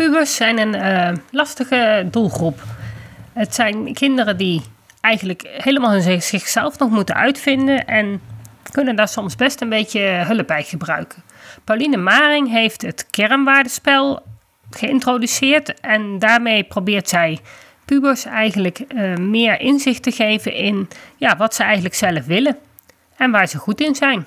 Pubers zijn een uh, lastige doelgroep. Het zijn kinderen die eigenlijk helemaal zichzelf nog moeten uitvinden en kunnen daar soms best een beetje hulp bij gebruiken. Pauline Maring heeft het kernwaardespel geïntroduceerd en daarmee probeert zij pubers eigenlijk uh, meer inzicht te geven in ja, wat ze eigenlijk zelf willen en waar ze goed in zijn.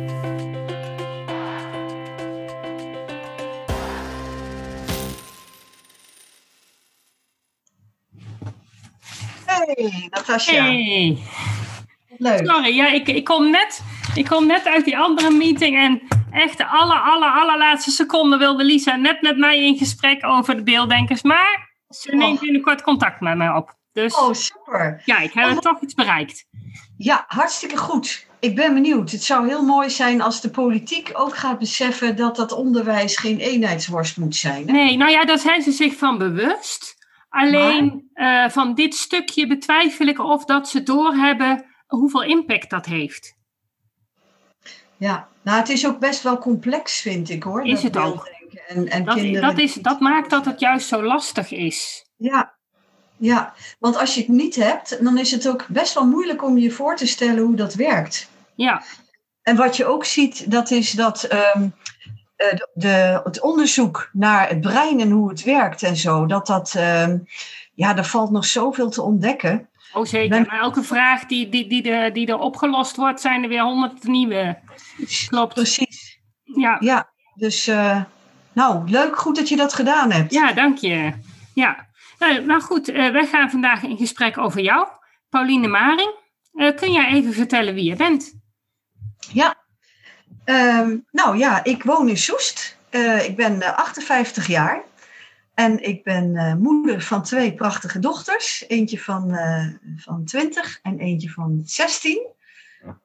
Hey, Natasja. Hey. Leuk. Sorry, ja, ik, ik, kom net, ik kom net uit die andere meeting en echt de aller, aller, allerlaatste seconde wilde Lisa net met mij in gesprek over de beelddenkers. Maar ze neemt oh. binnenkort contact met mij op. Dus, oh, super. Ja, ik heb oh. toch iets bereikt. Ja, hartstikke goed. Ik ben benieuwd. Het zou heel mooi zijn als de politiek ook gaat beseffen dat dat onderwijs geen eenheidsworst moet zijn. Hè? Nee, nou ja, daar zijn ze zich van bewust. Alleen uh, van dit stukje betwijfel ik of dat ze doorhebben hoeveel impact dat heeft. Ja, nou het is ook best wel complex, vind ik hoor. Is het ook. En, en dat, dat, is, dat maakt dat het juist zo lastig is. Ja, ja, want als je het niet hebt, dan is het ook best wel moeilijk om je voor te stellen hoe dat werkt. Ja. En wat je ook ziet, dat is dat um, de, de, het onderzoek naar het brein en hoe het werkt en zo, dat dat, um, ja, er valt nog zoveel te ontdekken. Oh zeker, maar elke vraag die, die, die, de, die er opgelost wordt, zijn er weer honderd nieuwe. Klopt. Precies. Ja. Ja, dus uh, nou, leuk, goed dat je dat gedaan hebt. Ja, dank je. Ja, nou, nou goed, uh, wij gaan vandaag in gesprek over jou, Pauline Maring. Kun jij even vertellen wie je bent? Ja, um, nou ja, ik woon in Soest. ik ben 58 jaar. En ik ben uh, moeder van twee prachtige dochters. Eentje van, van 20 en eentje van 16.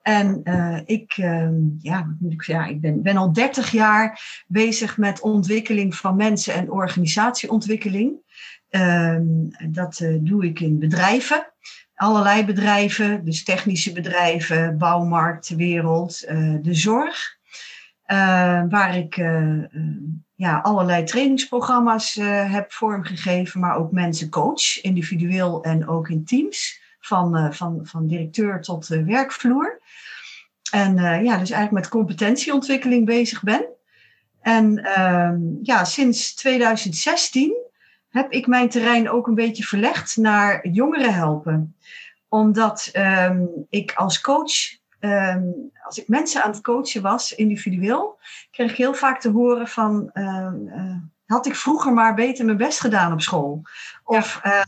En ik, ehm, ja, ik, ik ben, ben al 30 jaar bezig met ontwikkeling van mensen en organisatieontwikkeling. Ehm, dat doe ik in bedrijven. Allerlei bedrijven, dus technische bedrijven, bouwmarkt, wereld, de zorg. waar ik ja, allerlei trainingsprogramma's heb vormgegeven, maar ook mensen coach, individueel en ook in teams, van, van, van directeur tot werkvloer. En ja, dus eigenlijk met competentieontwikkeling bezig ben. En ehm, ja, sinds 2016 heb ik mijn terrein ook een beetje verlegd naar jongeren helpen. Omdat ehm, ik als coach Ehm, als ik mensen aan het coachen was, individueel, kreeg ik heel vaak te horen van, ehm, eh, had ik vroeger maar beter mijn best gedaan op school? Of ja. Eh,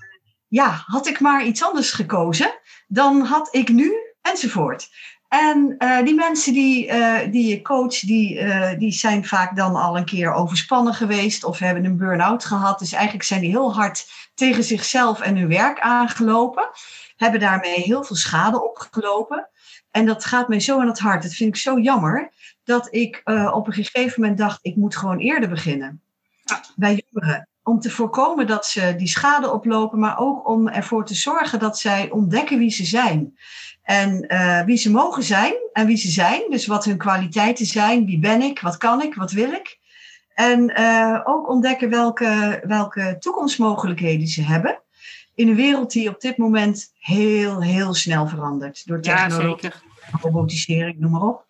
ja, had ik maar iets anders gekozen, dan had ik nu, enzovoort. En uh, die mensen die, die je coach, die, die zijn vaak dan al een keer overspannen geweest of hebben een burn-out gehad. Dus eigenlijk zijn die heel hard tegen zichzelf en hun werk aangelopen. Hebben daarmee heel veel schade opgelopen. En dat gaat mij zo aan het hart. Dat vind ik zo jammer. Dat ik op een gegeven moment dacht, ik moet gewoon eerder beginnen. Ja. Bij jongeren. Om te voorkomen dat ze die schade oplopen, maar ook om ervoor te zorgen dat zij ontdekken wie ze zijn. En uh, wie ze mogen zijn en wie ze zijn. Dus wat hun kwaliteiten zijn. Wie ben ik? Wat kan ik? Wat wil ik? En uh, ook ontdekken welke, welke toekomstmogelijkheden ze hebben in een wereld die op dit moment heel, heel snel verandert. Door technologie, ja, robotisering, noem maar op.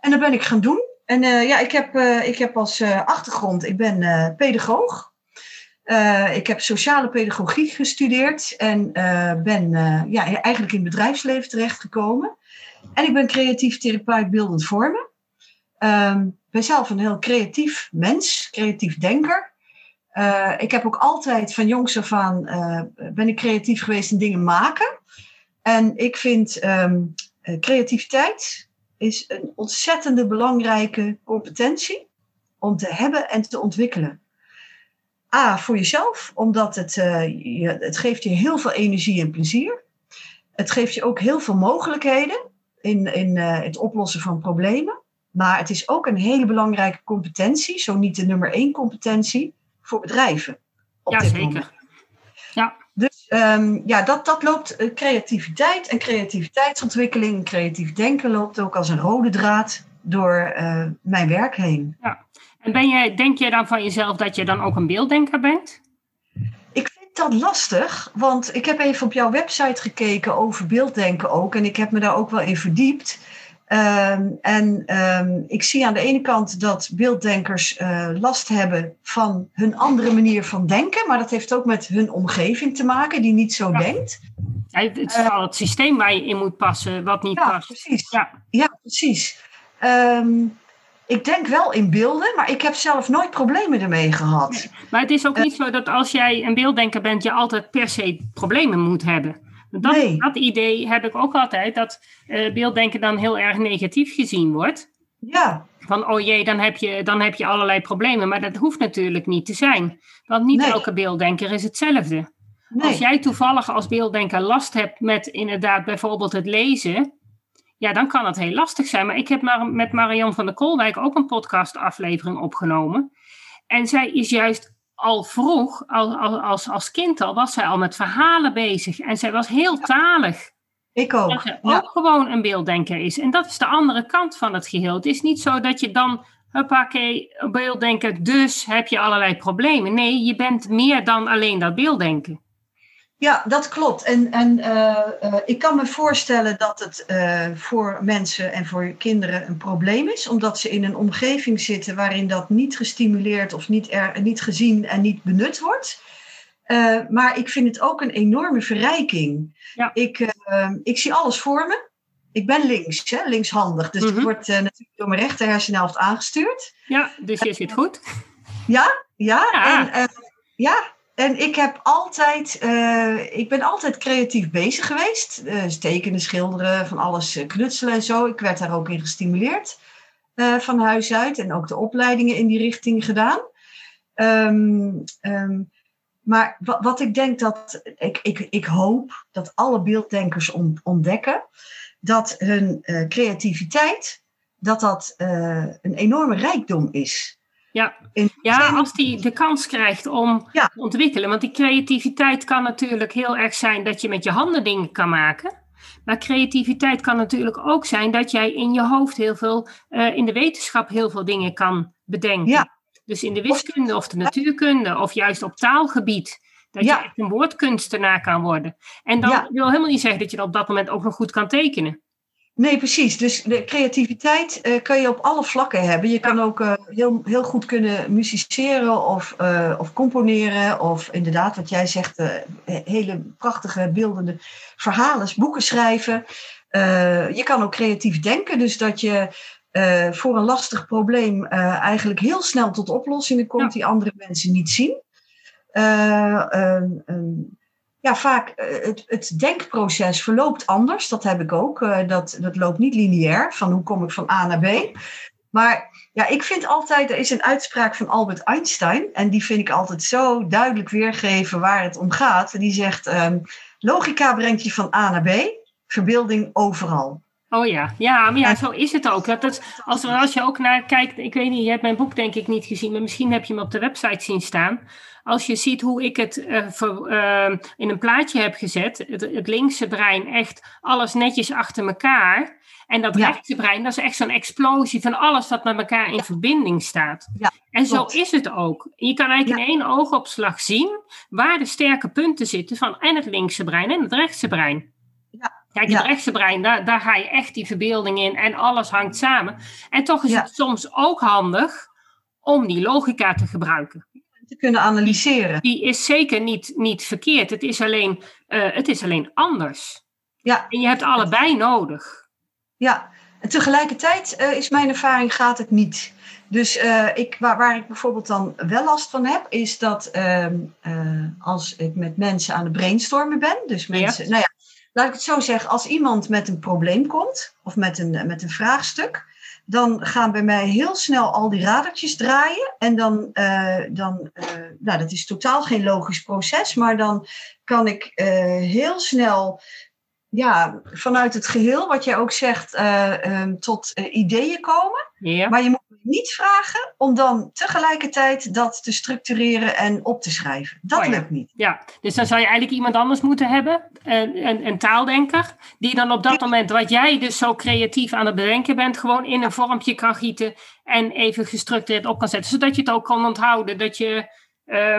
En dat ben ik gaan doen. En uh, ja, ik heb, uh, ik heb als uh, achtergrond, ik ben pedagoog. ik heb sociale pedagogie gestudeerd en ben ja, eigenlijk in het bedrijfsleven terechtgekomen. En ik ben creatief therapeut beeldend vormen. Um, ben zelf een heel creatief mens, creatief denker. Ik heb ook altijd van jongs af aan ben ik creatief geweest in dingen maken. En ik vind ehm, creativiteit is een ontzettende belangrijke competentie om te hebben en te ontwikkelen. A, voor jezelf, omdat het, je, het geeft je heel veel energie en plezier. Het geeft je ook heel veel mogelijkheden in, in het oplossen van problemen. Maar het is ook een hele belangrijke competentie, zo niet de nummer één competentie, voor bedrijven. Op ja, dit zeker. Moment. Ja. Um, ja, dat, dat loopt uh, creativiteit en creativiteitsontwikkeling, creatief denken loopt ook als een rode draad door uh, mijn werk heen. Ja. En ben jij, denk jij dan van jezelf dat je dan ook een beelddenker bent? Ik vind dat lastig, want ik heb even op jouw website gekeken over beelddenken ook. En ik heb me daar ook wel in verdiept. Ehm, en um, ik zie aan de ene kant dat beelddenkers uh, last hebben van hun andere manier van denken, maar dat heeft ook met hun omgeving te maken, die niet zo denkt. Ja, het is vooral het systeem waar je in moet passen, wat niet ja, past. Precies. Ja, ja precies. Um, ik denk wel in beelden, maar ik heb zelf nooit problemen ermee gehad. Nee, maar het is ook niet zo dat als jij een beelddenker bent, je altijd per se problemen moet hebben. Dat, nee. dat idee heb ik ook altijd, dat uh, beelddenken dan heel erg negatief gezien wordt. Ja. Van, oh jee, dan heb, je, dan heb je allerlei problemen. Maar dat hoeft natuurlijk niet te zijn. Want niet elke beelddenker is hetzelfde. Nee. Als jij toevallig als beelddenker last hebt met inderdaad bijvoorbeeld het lezen, ja, dan kan het heel lastig zijn. Maar ik heb maar met Marion van der Kolwijk ook een podcastaflevering opgenomen. En zij is juist al vroeg, al, als, als kind al, was zij al met verhalen bezig. En zij was heel talig. Ik ook. Dat ze ook gewoon een beelddenker is. En dat is de andere kant van het geheel. Het is niet zo dat je dan, huppakee, beelddenker, dus heb je allerlei problemen. Nee, je bent meer dan alleen dat beelddenken. Ja, dat klopt. En, en uh, uh, ik kan me voorstellen dat het uh, voor mensen en voor kinderen een probleem is, omdat ze in een omgeving zitten waarin dat niet gestimuleerd of niet, er, niet gezien en niet benut wordt. maar ik vind het ook een enorme verrijking. Ja. Ik, ik zie alles voor me. Ik ben links, hè, linkshandig. Dus mm -hmm. ik word natuurlijk door mijn rechter hersenhelft aangestuurd. Ja, dus je zit goed. Ja, ja. ja. En, ja, en ik heb altijd, uh, ik ben altijd creatief bezig geweest. Uh, tekenen, schilderen, van alles uh, knutselen en zo. Ik werd daar ook in gestimuleerd van huis uit. En ook de opleidingen in die richting gedaan. Um, um, maar wat, wat, ik denk dat, ik, ik, ik hoop dat alle beelddenkers ontdekken. Dat hun creativiteit, dat dat een enorme rijkdom is. Ja, ja als die de kans krijgt om te ontwikkelen. Want die creativiteit kan natuurlijk heel erg zijn dat je met je handen dingen kan maken. Maar creativiteit kan natuurlijk ook zijn dat jij in je hoofd heel veel, uh, in de wetenschap heel veel dingen kan bedenken. Ja. Dus in de wiskunde of de natuurkunde of juist op taalgebied. Dat ja. je echt een woordkunstenaar kan worden. En dan wil helemaal niet zeggen dat je op dat moment ook nog goed kan tekenen. Nee, precies. Dus de creativiteit uh, kan je op alle vlakken hebben. Je kan ook uh, heel, heel goed kunnen musiceren of, uh, of componeren. Of inderdaad, wat jij zegt, hele prachtige beeldende verhalen, boeken schrijven. je kan ook creatief denken. Dus dat je voor een lastig probleem eigenlijk heel snel tot oplossingen komt ja. die andere mensen niet zien ja, vaak uh, het, het, denkproces verloopt anders. Dat heb ik ook. Uh, dat, dat loopt niet lineair, van hoe kom ik van A naar B. Maar ja, ik vind altijd, er is een uitspraak van Albert Einstein. En die vind ik altijd zo duidelijk weergeven waar het om gaat. Die zegt, um, logica brengt je van A naar B, verbeelding overal. Oh ja, ja, maar ja, zo is het ook. Dat het, als, als je ook naar kijkt, ik weet niet, je hebt mijn boek denk ik niet gezien, maar misschien heb je hem op de website zien staan als je ziet hoe ik het uh, voor, uh, in een plaatje heb gezet, het, het, linkse brein echt alles netjes achter elkaar. En dat ja. rechtse brein, dat is echt zo'n explosie van alles wat met elkaar in ja. verbinding staat. Ja, en zo is het ook. Je kan eigenlijk in één oogopslag zien waar de sterke punten zitten van en het linkse brein en het rechtse brein. Kijk, het rechtse brein, daar, daar ga je echt die verbeelding in en alles hangt samen. En toch is het soms ook handig om die logica te gebruiken te kunnen analyseren. Die is zeker niet, niet verkeerd. Het is, alleen, uh, het is alleen anders. Ja. En je hebt allebei nodig. Ja, en tegelijkertijd uh, is mijn ervaring gaat het niet. Dus uh, ik, waar, waar ik bijvoorbeeld dan wel last van heb, is dat ehm, als ik met mensen aan het brainstormen ben, dus mensen, ja. nou ja, laat ik het zo zeggen, als iemand met een probleem komt of met een, met een vraagstuk, dan gaan bij mij heel snel al die radertjes draaien. En dan, uh, dan uh, nou, dat is totaal geen logisch proces, maar dan kan ik uh, heel snel, ja, vanuit het geheel, wat jij ook zegt, um, tot ideeën komen. Ja. Maar je moet niet vragen om dan tegelijkertijd dat te structureren en op te schrijven. Dat Oh ja. lukt niet. Ja, dus dan zou je eigenlijk iemand anders moeten hebben, een, een, een taaldenker, die dan op dat moment, wat jij dus zo creatief aan het bedenken bent, gewoon in een vormpje kan gieten en even gestructureerd op kan zetten, zodat je het ook kan onthouden, dat je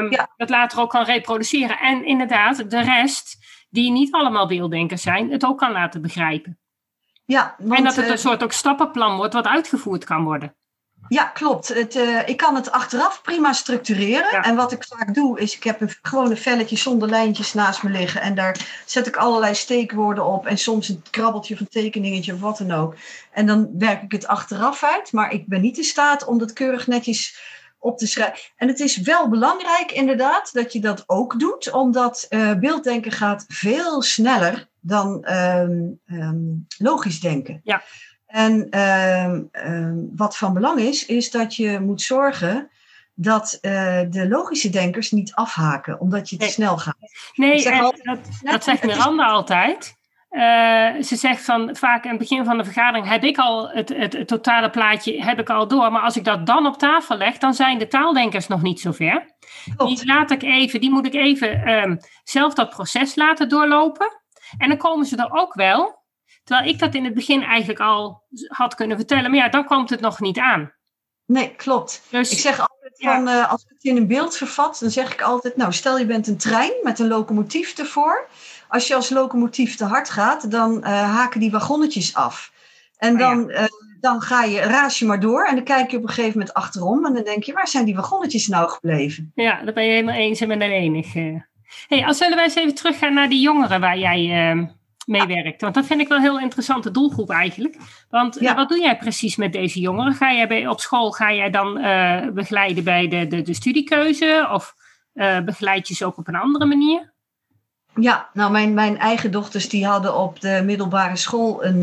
Ja. het later ook kan reproduceren. En inderdaad, de rest, die niet allemaal beelddenkers zijn, het ook kan laten begrijpen. Ja, want, en dat het eh, een soort ook stappenplan wordt wat uitgevoerd kan worden. Ja, klopt. Het, eh, ik kan het achteraf prima structureren. Ja. En wat ik vaak doe, is ik heb een, gewoon een velletje zonder lijntjes naast me liggen. En daar zet ik allerlei steekwoorden op. En soms een krabbeltje of een tekeningetje of wat dan ook. En dan werk ik het achteraf uit. Maar ik ben niet in staat om dat keurig netjes op te schrijven. En het is wel belangrijk inderdaad dat je dat ook doet. Omdat eh, beelddenken gaat veel sneller dan ehm, ehm, logisch denken. Ja. En ehm, ehm, wat van belang is, is dat je moet zorgen dat eh, de logische denkers niet afhaken, omdat je te Nee. snel gaat. Nee, Ik zeg en altijd- dat, Net- dat zegt is- Miranda altijd. Eh, ze zegt van vaak aan het begin van de vergadering heb ik al het, het, het totale plaatje heb ik al door. Maar als ik dat dan op tafel leg, dan zijn de taaldenkers nog niet zo ver. Klopt. Die laat ik even, die moet ik even ehm, zelf dat proces laten doorlopen. En dan komen ze er ook wel. Terwijl ik dat in het begin eigenlijk al had kunnen vertellen. Maar ja, dan komt het nog niet aan. Nee, klopt. Dus Ik zeg altijd Ja. van, eh, als ik het in een beeld vervat, dan zeg ik altijd, nou stel je bent een trein met een locomotief ervoor. Als je als locomotief te hard gaat, dan eh, haken die wagonnetjes af. En Oh ja. dan, eh, dan ga je, raas je maar door en dan kijk je op een gegeven moment achterom en dan denk je, waar zijn die wagonnetjes nou gebleven? Ja, daar ben je helemaal eens en ben enig. eh. hey, als zullen wij eens even teruggaan naar die jongeren waar jij eh, mee werkt. Want dat vind ik wel een heel interessante doelgroep eigenlijk. Want eh, Ja. wat doe jij precies met deze jongeren? Ga jij bij, op school ga jij dan eh, begeleiden bij de, de, de studiekeuze? Of eh, begeleid je ze ook op een andere manier? Ja, nou mijn, mijn eigen dochters die hadden op de middelbare school een,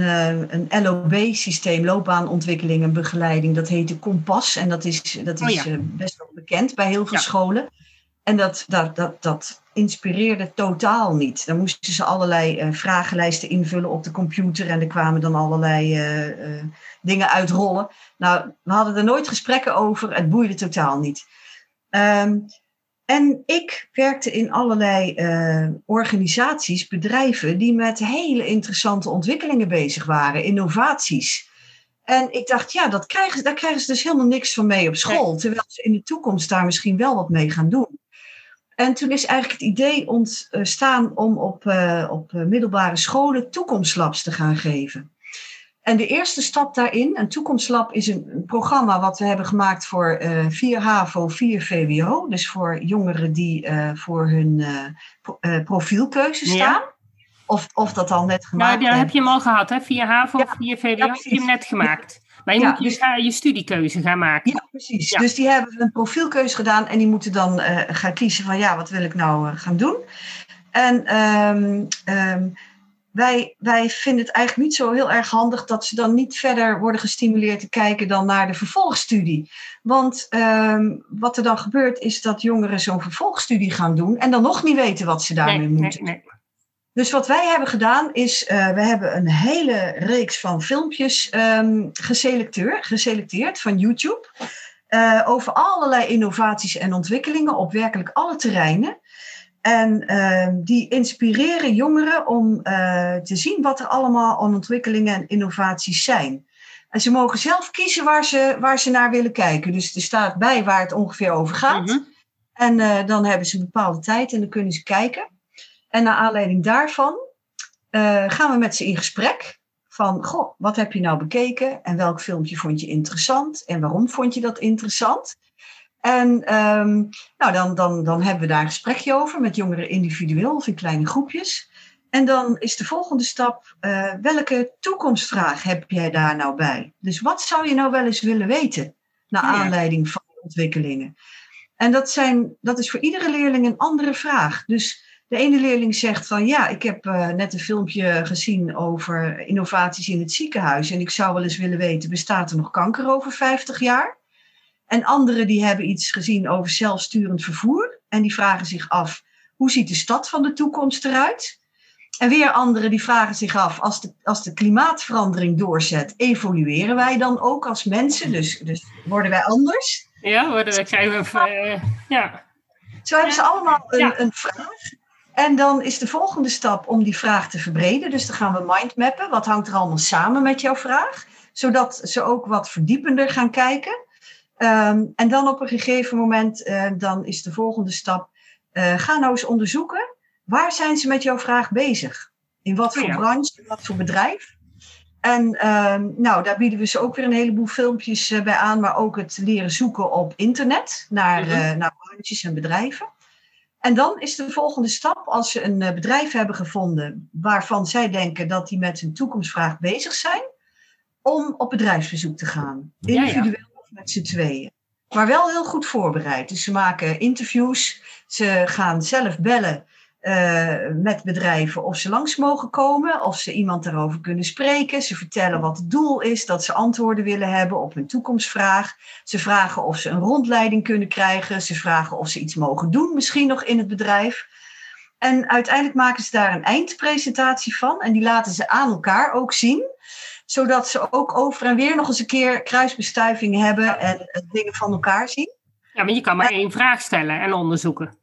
een LOB-systeem, loopbaanontwikkeling en begeleiding. Dat heette Kompas en dat is, dat Oh is ja. best wel bekend bij heel veel Ja. scholen. En dat, dat, dat, dat inspireerde totaal niet. Dan moesten ze allerlei eh, vragenlijsten invullen op de computer en er kwamen dan allerlei eh, eh, dingen uitrollen. Nou, we hadden er nooit gesprekken over, het boeide totaal niet. Ehm, en ik werkte in allerlei organisaties, bedrijven, die met hele interessante ontwikkelingen bezig waren, innovaties. En ik dacht, ja, dat krijgen, daar krijgen ze dus helemaal niks van mee op school. Terwijl ze in de toekomst daar misschien wel wat mee gaan doen. En toen is eigenlijk het idee ontstaan om op, eh, op eh, middelbare scholen toekomstlabs te gaan geven. En de eerste stap daarin, een toekomstlab is een, programma wat we hebben gemaakt voor eh 4 HAVO, 4 VWO. Dus voor jongeren die voor hun pro- profielkeuze Ja. staan. Of, of dat al net gemaakt Nou, dan heb je hem al gehad, hè? Via HAVO Ja. of via VWO Ja, heb je hem net gemaakt. Maar je Ja, moet je, dus- ga- je studiekeuze gaan maken. Ja, precies. Ja. Dus die hebben een profielkeuze gedaan en die moeten dan eh, gaan kiezen van ja, wat wil ik nou eh, gaan doen. En ehm, ehm, wij, wij vinden het eigenlijk niet zo heel erg handig dat ze dan niet verder worden gestimuleerd te kijken dan naar de vervolgstudie. Want ehm, wat er dan gebeurt is dat jongeren zo'n vervolgstudie gaan doen en dan nog niet weten wat ze daarmee Nee, moeten. nee, nee. Dus wat wij hebben gedaan is, eh, we hebben een hele reeks van filmpjes ehm, geselecteerd, geselecteerd van YouTube. eh, over allerlei innovaties en ontwikkelingen op werkelijk alle terreinen. En ehm, die inspireren jongeren om eh, te zien wat er allemaal aan ontwikkelingen en innovaties zijn. En ze mogen zelf kiezen waar ze, waar ze naar willen kijken. Dus er staat bij waar het ongeveer over gaat. Mhm. En dan hebben ze een bepaalde tijd en dan kunnen ze kijken. En naar aanleiding daarvan eh, gaan we met ze in gesprek. Van, goh, wat heb je nou bekeken? En welk filmpje vond je interessant? En waarom vond je dat interessant? En ehm, nou, dan, dan, dan hebben we daar een gesprekje over met jongeren individueel of in kleine groepjes. En dan is de volgende stap, eh, welke toekomstvraag heb jij daar nou bij? Dus wat zou je nou wel eens willen weten? Naar Ja. aanleiding van ontwikkelingen. En dat, zijn, dat is voor iedere leerling een andere vraag. Dus De ene leerling zegt van ja, ik heb uh, net een filmpje gezien over innovaties in het ziekenhuis en ik zou wel eens willen weten, bestaat er nog kanker over 50 jaar? En anderen die hebben iets gezien over zelfsturend vervoer en die vragen zich af, hoe ziet de stad van de toekomst eruit? En weer anderen die vragen zich af, als de, als de klimaatverandering doorzet, evolueren wij dan ook als mensen? Dus, dus worden wij anders? Ja, worden we, krijgen we... Uh, ja. Zo hebben ze allemaal een, een vraag. En dan is de volgende stap om die vraag te verbreden. Dus dan gaan we mindmappen. Wat hangt er allemaal samen met jouw vraag? Zodat ze ook wat verdiepender gaan kijken. Um, en dan op een gegeven moment, uh, dan is de volgende stap. Uh, ga nou eens onderzoeken. Waar zijn ze met jouw vraag bezig? In wat voor ja. branche, in wat voor bedrijf? En um, nou, daar bieden we ze ook weer een heleboel filmpjes uh, bij aan, maar ook het leren zoeken op internet naar, mm -hmm. naar branches en bedrijven. En dan is de volgende stap, als ze een bedrijf hebben gevonden waarvan zij denken dat die met hun toekomstvraag bezig zijn, om op bedrijfsbezoek te gaan. Individueel of met z'n tweeën. Maar wel heel goed voorbereid. Dus ze maken interviews, ze gaan zelf bellen uh, met bedrijven of ze langs mogen komen, of ze iemand daarover kunnen spreken. Ze vertellen wat het doel is, dat ze antwoorden willen hebben op hun toekomstvraag. Ze vragen of ze een rondleiding kunnen krijgen. Ze vragen of ze iets mogen doen, misschien nog in het bedrijf. En uiteindelijk maken ze daar een eindpresentatie van en die laten ze aan elkaar ook zien zodat ze ook over en weer nog eens een keer kruisbestuiving hebben en dingen van elkaar zien. Ja, maar je kan maar één vraag stellen en onderzoeken.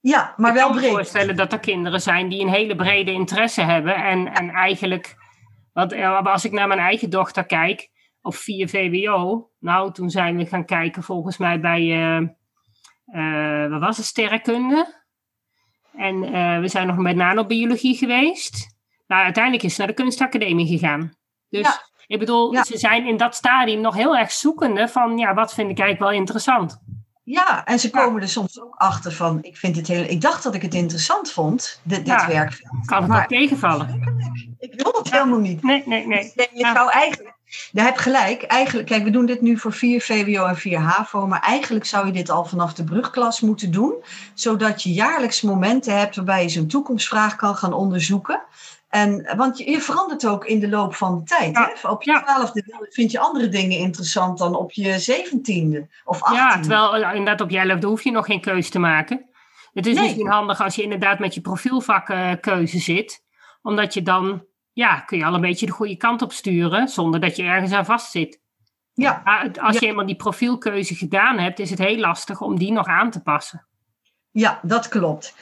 Ja, maar wel breed. Ik kan me voorstellen dat er kinderen zijn die een hele brede interesse hebben. En, en eigenlijk, want als ik naar mijn eigen dochter kijk, op 4 VWO, nou toen zijn we gaan kijken volgens mij bij, uh, uh, wat was het, sterrenkunde. En uh, we zijn nog met nanobiologie geweest. Nou, uiteindelijk is ze naar de kunstacademie gegaan. Dus ja. ik bedoel, ja. ze zijn in dat stadium nog heel erg zoekende van, ja, wat vind ik eigenlijk wel interessant. Ja, en ze komen er soms ook achter van, ik vind het heel, ik dacht dat ik het interessant vond, dit, dit ja, werk. Kan het maar, ook tegenvallen? Ik wil het helemaal niet. Nee, nee, nee. Dus je zou eigenlijk, je hebt gelijk, eigenlijk, kijk, we doen dit nu voor 4 VWO en 4 HAVO, maar eigenlijk zou je dit al vanaf de brugklas moeten doen, zodat je jaarlijks momenten hebt waarbij je zo'n toekomstvraag kan gaan onderzoeken. En, want je, je, verandert ook in de loop van de tijd. Ja, hè? Op je twaalfde vind je andere dingen interessant dan op je zeventiende of achttiende. Ja, terwijl inderdaad op je elfde hoef je nog geen keuze te maken. Het is nee. misschien handig als je inderdaad met je profielvakkeuze zit. Omdat je dan, ja, kun je al een beetje de goede kant op sturen. Zonder dat je ergens aan vastzit. Ja. Als je eenmaal die profielkeuze gedaan hebt, is het heel lastig om die nog aan te passen. Ja, dat klopt.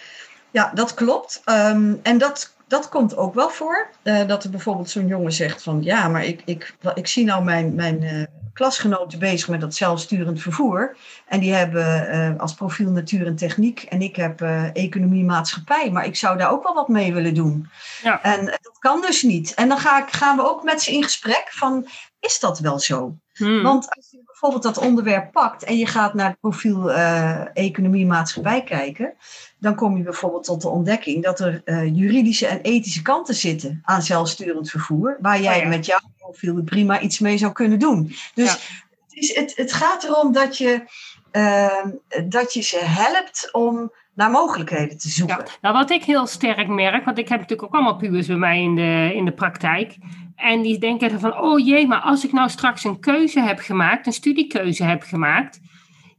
Ja, dat klopt. Um, en dat dat komt ook wel voor. Uh, dat er bijvoorbeeld zo'n jongen zegt van ja, maar ik, ik, ik zie nou mijn, mijn uh, klasgenoten bezig met dat zelfsturend vervoer. En die hebben uh, als profiel natuur en techniek. En ik heb economie maatschappij. Maar ik zou daar ook wel wat mee willen doen. Ja. En dat kan dus niet. En dan ga ik, gaan we ook met ze in gesprek van is dat wel zo? Hmm. Want als je bijvoorbeeld dat onderwerp pakt en je gaat naar het profiel economie maatschappij kijken dan kom je bijvoorbeeld tot de ontdekking dat er uh, juridische en ethische kanten zitten aan zelfsturend vervoer, waar jij oh ja. met jouw profiel prima iets mee zou kunnen doen. Dus ja. het, is, het, het, gaat erom dat je, uh, dat je ze helpt om naar mogelijkheden te zoeken. Ja. Nou, wat ik heel sterk merk, want ik heb natuurlijk ook allemaal pubers bij mij in de, in de praktijk. En die denken van, oh jee, maar als ik nou straks een keuze heb gemaakt, een studiekeuze heb gemaakt,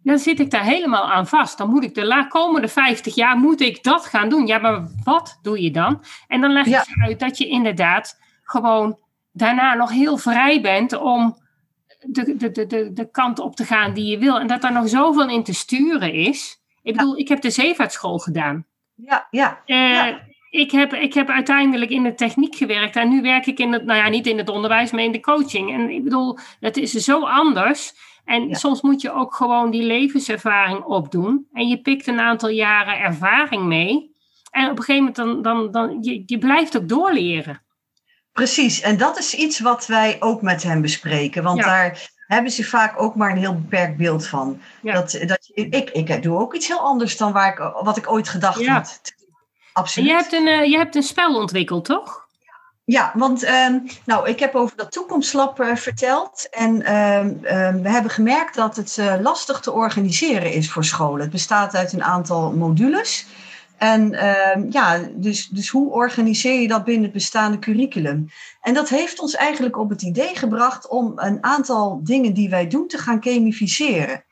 dan zit ik daar helemaal aan vast. Dan moet ik de komende 50 jaar moet ik dat gaan doen. Ja, maar wat doe je dan? En dan leg je ja. uit dat je inderdaad gewoon daarna nog heel vrij bent om de, de, de, de, kant op te gaan die je wil. En dat er nog zoveel in te sturen is. Ik bedoel, ja. ik heb de zeevaartschool gedaan. Ja, ja. Uh, ja. Ik heb, ik heb uiteindelijk in de techniek gewerkt en nu werk ik in het, nou ja, niet in het onderwijs, maar in de coaching. En ik bedoel, het is zo anders. En ja. soms moet je ook gewoon die levenservaring opdoen. En je pikt een aantal jaren ervaring mee. En op een gegeven moment dan, dan, dan je, je blijft ook doorleren. Precies, en dat is iets wat wij ook met hem bespreken. Want ja. daar hebben ze vaak ook maar een heel beperkt beeld van. Ja. Dat, dat, ik, ik doe ook iets heel anders dan waar ik, wat ik ooit gedacht had. Absoluut. Je hebt, een, uh, je hebt een spel ontwikkeld, toch? Ja, want um, nou, ik heb over dat toekomstlab uh, verteld. En um, um, we hebben gemerkt dat het uh, lastig te organiseren is voor scholen. Het bestaat uit een aantal modules. En ehm, ja, dus, dus hoe organiseer je dat binnen het bestaande curriculum? En dat heeft ons eigenlijk op het idee gebracht om een aantal dingen die wij doen te gaan gamificeren.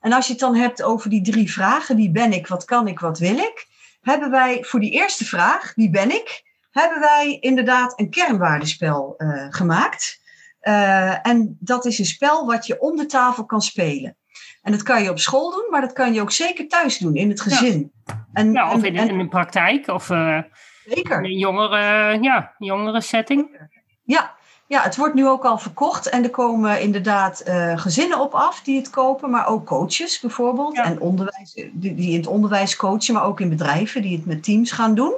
En als je het dan hebt over die drie vragen, wie ben ik, wat kan ik, wat wil ik, hebben wij voor die eerste vraag, wie ben ik, hebben wij inderdaad een kernwaardespel uh, gemaakt. Uh, en dat is een spel wat je om de tafel kan spelen. En dat kan je op school doen, maar dat kan je ook zeker thuis doen, in het gezin. Ja, en, ja of in, in de praktijk, of uh, zeker. in een jongere, ja, jongere setting. Ja, ja, het wordt nu ook al verkocht en er komen inderdaad uh, gezinnen op af die het kopen, maar ook coaches bijvoorbeeld. Ja. En onderwijs, die, die, in het onderwijs coachen, maar ook in bedrijven die het met teams gaan doen.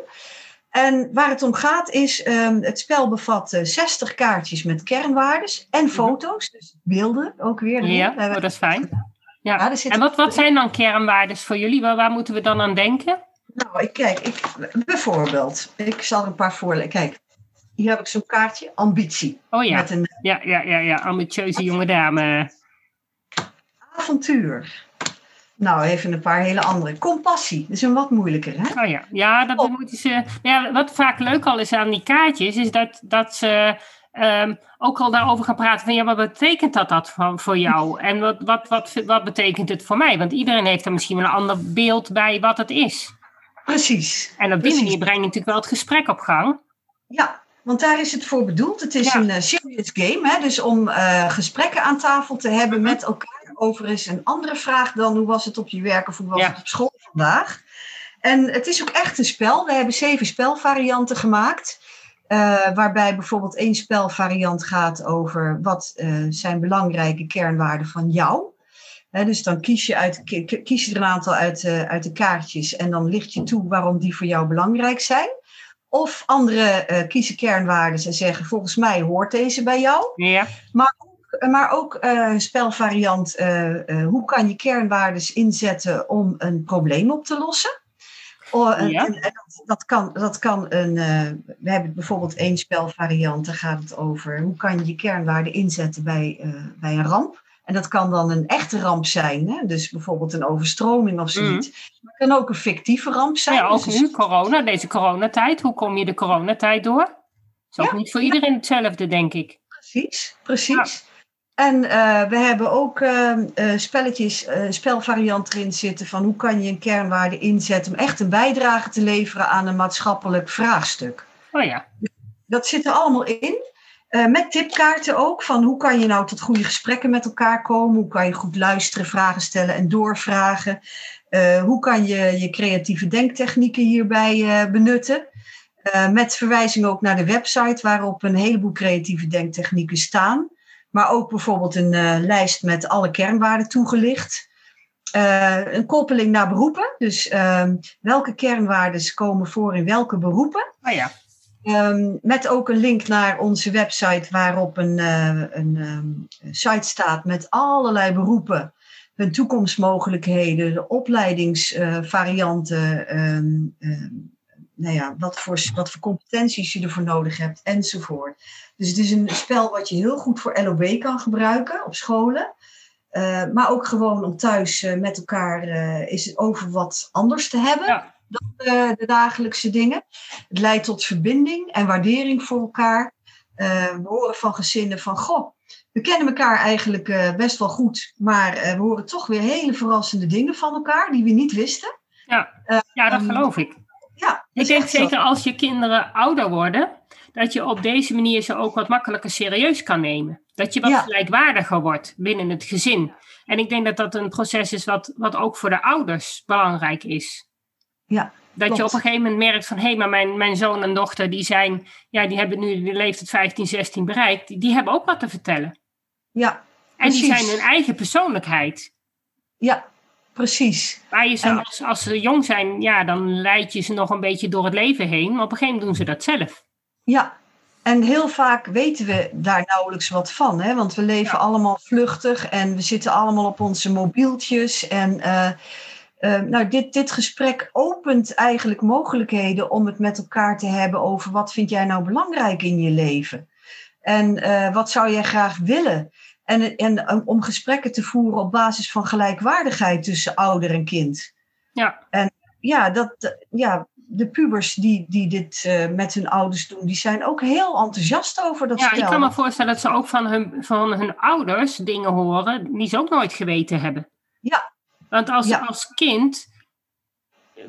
En waar het om gaat is, um, het spel bevat uh, 60 kaartjes met kernwaardes en foto's, dus beelden ook weer. Ja, oh, dat is fijn. Ja. ja en wat, wat zijn dan kernwaardes voor jullie? Waar, waar moeten we dan aan denken? Nou, ik, kijk, ik, bijvoorbeeld, ik zal er een paar voorlezen. Kijk, hier heb ik zo'n kaartje, ambitie. Oh ja. Met een, ja, ja, ja, ja, ambitieuze jonge dame. Avontuur. Nou, even een paar hele andere. Compassie, dat is een wat moeilijker, hè? Oh ja, ja dat oh. moeten ze... Ja, wat vaak leuk al is aan die kaartjes, is dat, dat ze um, ook al daarover gaan praten van... Ja, wat betekent dat, dat voor, voor jou? En wat, wat, wat, wat betekent het voor mij? Want iedereen heeft er misschien wel een ander beeld bij wat het is. Precies. En op die Precies. manier breng je natuurlijk wel het gesprek op gang. Ja, want daar is het voor bedoeld. Het is ja. een uh, serious game, hè? dus om uh, gesprekken aan tafel te hebben met elkaar over is een andere vraag dan hoe was het op je werk of hoe was ja. het op school vandaag. En het is ook echt een spel. We hebben zeven spelvarianten gemaakt. Uh, waarbij bijvoorbeeld één spelvariant gaat over wat uh, zijn belangrijke kernwaarden van jou. He, dus dan kies je, uit, kies je er een aantal uit, uh, uit de kaartjes en dan licht je toe waarom die voor jou belangrijk zijn. Of anderen kiezen kernwaarden en zeggen volgens mij hoort deze bij jou. Ja. Maar maar ook spelvariant, hoe kan je kernwaardes inzetten om een probleem op te lossen? Oh, ja. en, en dat, dat, kan, dat kan een, we hebben bijvoorbeeld één spelvariant, daar gaat het over hoe kan je je kernwaarden inzetten bij, bij een ramp. En dat kan dan een echte ramp zijn, hè? dus bijvoorbeeld een overstroming of zoiets. Mm. Maar het kan ook een fictieve ramp zijn. Ja, ook dus nu, corona, deze coronatijd. Hoe kom je de coronatijd door? Dat is ook ja, niet voor iedereen hetzelfde, denk ik. Precies, precies. En uh, we hebben ook uh, uh, spelletjes, spelvariant erin zitten van hoe kan je een kernwaarde inzetten om echt een bijdrage te leveren aan een maatschappelijk vraagstuk. Oh ja. Dat zit er allemaal in. met tipkaarten ook van hoe kan je nou tot goede gesprekken met elkaar komen? Hoe kan je goed luisteren, vragen stellen en doorvragen? hoe kan je je creatieve denktechnieken hierbij benutten? met verwijzing ook naar de website waarop een heleboel creatieve denktechnieken staan. Maar ook bijvoorbeeld een uh, lijst met alle kernwaarden toegelicht. Uh, een koppeling naar beroepen. Dus uh, welke kernwaarden komen voor in welke beroepen. Oh ja. Um, met ook een link naar onze website waarop een, uh, een um, site staat met allerlei beroepen. Hun toekomstmogelijkheden, de opleidingsvarianten, nou ja, wat, voor, wat voor competenties je ervoor nodig hebt enzovoort. Dus het is een spel wat je heel goed voor LOB kan gebruiken op scholen. Uh, maar ook gewoon om thuis uh, met elkaar uh, is het over wat anders te hebben ja. dan de dagelijkse dingen. Het leidt tot verbinding en waardering voor elkaar. we horen van gezinnen van, goh, we kennen elkaar eigenlijk best wel goed, maar we horen toch weer hele verrassende dingen van elkaar die we niet wisten. Ja, ja dat geloof ik. Ja, ik denk zeker zo. als je kinderen ouder worden, dat je op deze manier ze ook wat makkelijker serieus kan nemen. Dat je wat ja. gelijkwaardiger wordt binnen het gezin. En ik denk dat dat een proces is wat, wat ook voor de ouders belangrijk is. Ja, dat klopt. je op een gegeven moment merkt van hé, hey, maar mijn, mijn zoon en dochter die zijn, ja, die hebben nu de leeftijd 15, 16 bereikt, die, die hebben ook wat te vertellen. Ja. En die zijn hun eigen persoonlijkheid. Ja, precies. Maar je zou, als, als ze jong zijn, ja, dan leid je ze nog een beetje door het leven heen. Maar op een gegeven moment doen ze dat zelf. Ja, en heel vaak weten we daar nauwelijks wat van. Hè? Want we leven ja. allemaal vluchtig en we zitten allemaal op onze mobieltjes. En uh, uh, nou, dit, dit gesprek opent eigenlijk mogelijkheden om het met elkaar te hebben over wat vind jij nou belangrijk in je leven? En uh, wat zou jij graag willen? En, en om gesprekken te voeren op basis van gelijkwaardigheid tussen ouder en kind. Ja. En ja, dat, ja, de pubers die, die dit uh, met hun ouders doen, die zijn ook heel enthousiast over dat ja, spel. Ja, ik kan me voorstellen dat ze ook van hun, van hun ouders dingen horen die ze ook nooit geweten hebben. Ja. Want als, Ja. als kind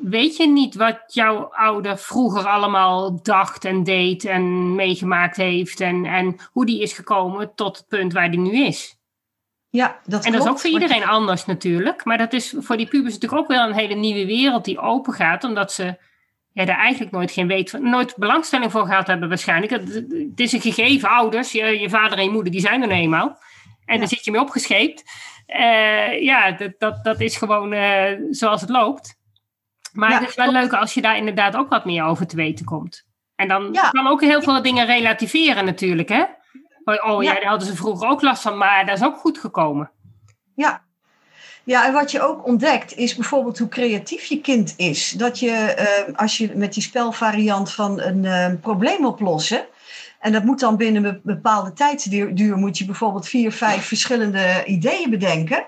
weet je niet wat jouw ouder vroeger allemaal dacht en deed en meegemaakt heeft en, en hoe die is gekomen tot het punt waar die nu is. Ja, dat En dat is ook voor iedereen anders natuurlijk. Maar dat is voor die pubers natuurlijk ook wel een hele nieuwe wereld die open gaat. Omdat ze ja, daar eigenlijk nooit geen weet van, nooit belangstelling voor gehad hebben waarschijnlijk. Het, het is een gegeven, ouders, je, je vader en je moeder, die zijn er nou eenmaal. En Ja. daar zit je mee opgescheept. Eh, ja, dat, dat, dat is gewoon eh, zoals het loopt. Maar Ja, het is wel klopt. leuk als je daar inderdaad ook wat meer over te weten komt. En dan Ja. kan ook heel veel dingen relativeren natuurlijk, hè? Oh ja, Ja. daar hadden ze vroeger ook last van, maar dat is ook goed gekomen. Ja. Ja, en wat je ook ontdekt is bijvoorbeeld hoe creatief je kind is. Dat je, eh, als je met die spelvariant van een eh, probleem oplossen. En dat moet dan binnen een bepaalde tijdsduur, duur moet je bijvoorbeeld vier, vijf verschillende ideeën bedenken.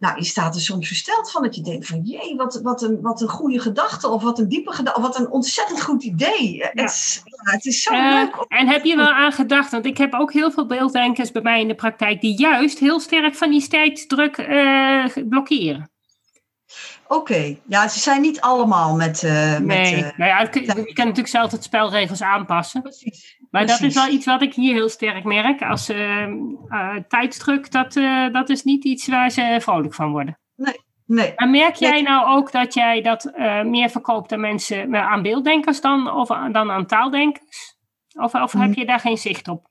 Nou, je staat er soms versteld van dat je denkt van, jee, wat, wat, een, wat een goede gedachte of wat een diepe gedachte, wat een ontzettend goed idee. Het, is, ja, het is zo Eh, leuk. en heb je wel aan gedacht, want ik heb ook heel veel beelddenkers bij mij in de praktijk die juist heel sterk van die tijdsdruk eh, blokkeren. Oké, ja, ze zijn niet allemaal met... met Nee, eh, nou ja, je kunt natuurlijk zelf het spelregels aanpassen. precies. Maar dat is wel iets wat ik hier heel sterk merk. Als eh, tijdsdruk, dat, dat is niet iets waar ze vrolijk van worden. Nee, Maar merk jij Nee. nou ook dat jij dat meer verkoopt aan mensen, aan beelddenkers dan, of aan- dan aan taaldenkers? Of, of heb je daar geen zicht op?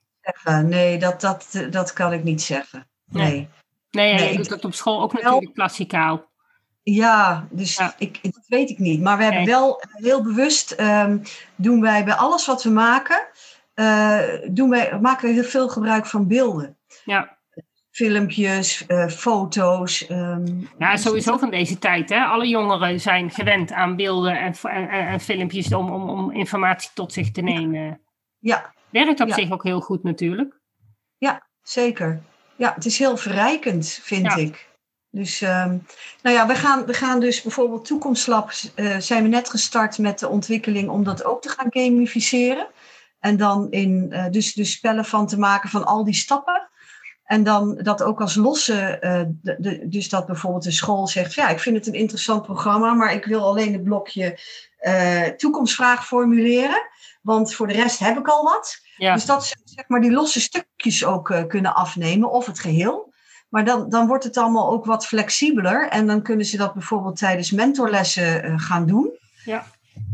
Nee, dat, dat, dat kan ik niet zeggen. Nee. Nee. Nee, Nee, ik- dat op school ook natuurlijk klassikaal. Ja, dus Ja. Ik, dat weet ik niet. Maar we hebben Nee. wel heel bewust, ehm, doen wij bij alles wat we maken, eh, doen wij, maken we heel veel gebruik van beelden. Ja. Filmpjes, eh, foto's. ehm, Ja, sowieso van deze tijd. Hè? Alle jongeren zijn gewend aan beelden en, en, filmpjes om, om, om informatie tot zich te nemen. Ja, Werkt op Ja. zich ook heel goed natuurlijk. zeker. Ja, het is heel verrijkend, vind Ja. ik. Dus, ehm, nou ja, we gaan, we gaan dus bijvoorbeeld Toekomstlab, eh, zijn we net gestart met de ontwikkeling om dat ook te gaan gamificeren. En dan in, eh, dus, dus spellen van te maken van al die stappen. En dan dat ook als losse, eh, de, de- dus dat bijvoorbeeld de school zegt, ja, ik vind het een interessant programma, maar ik wil alleen het blokje toekomstvraag formuleren. Want voor de rest heb ik al wat. Ja. Dus dat ze zeg maar die losse stukjes ook kunnen afnemen, of het geheel. Maar dan, dan wordt het allemaal ook wat flexibeler. En dan kunnen ze dat bijvoorbeeld tijdens mentorlessen eh, gaan doen. Ja,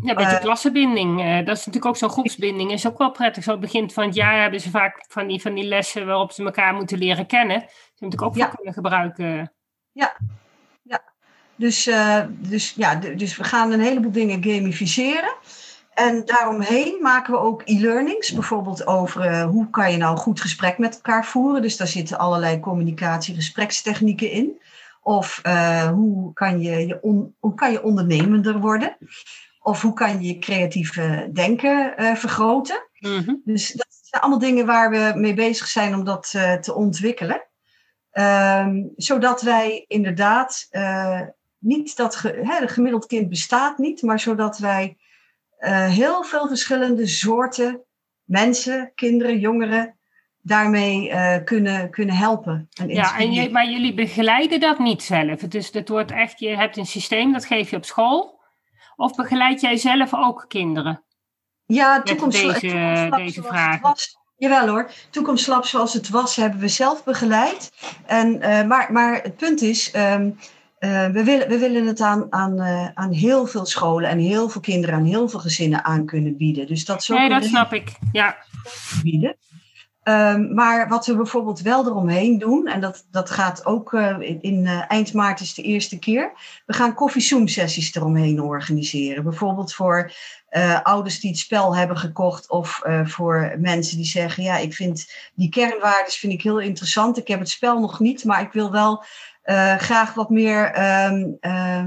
een beetje Eh, klassenbinding. eh, dat is natuurlijk ook zo'n groepsbinding. Is ook wel prettig. Zo begin van het jaar hebben ze vaak van die, van die lessen waarop ze elkaar moeten leren kennen. Ze natuurlijk ook Ja. voor kunnen gebruiken. Dus, eh, dus, ja, d- dus we gaan een heleboel dingen gamificeren. En daaromheen maken we ook e-learnings. Bijvoorbeeld over eh, hoe kan je nou goed gesprek met elkaar voeren. Dus daar zitten allerlei communicatie-gesprekstechnieken in. Of eh, hoe, kan je, je on- hoe kan je ondernemender worden? Of hoe kan je je creatieve denken eh, vergroten? Mhm. Dus dat zijn allemaal dingen waar we mee bezig zijn om dat te ontwikkelen. Ehm, zodat wij inderdaad niet dat ge, hè, gemiddeld kind bestaat niet, maar zodat wij eh, heel veel verschillende soorten mensen, kinderen, jongeren daarmee eh, kunnen, kunnen helpen. En Ja, en je, maar jullie begeleiden dat niet zelf. Het, is, het wordt echt, je hebt een systeem, dat geef je op school. Of begeleid jij zelf ook kinderen? Ja, toekomst, deze- deze zoals vragen. het was. Jawel hoor, toekomstlab zoals het was hebben we zelf begeleid. En, eh, maar, maar het punt is, ehm, eh, we, willen, we willen het aan, aan, eh, aan heel veel scholen en heel veel kinderen, aan heel veel gezinnen aan kunnen bieden. Dus dat ook Nee, dat snap ik. Ja, bieden. Ehm, maar wat we bijvoorbeeld wel eromheen doen, en dat, dat gaat ook eh, in, in, eind maart is de eerste keer. We gaan koffie sessies eromheen organiseren. Bijvoorbeeld voor ouders die het spel hebben gekocht of voor mensen die zeggen, ja, ik vind die kernwaarden vind ik heel interessant. Ik heb het spel nog niet, maar ik wil wel eh, graag wat meer ehm, eh,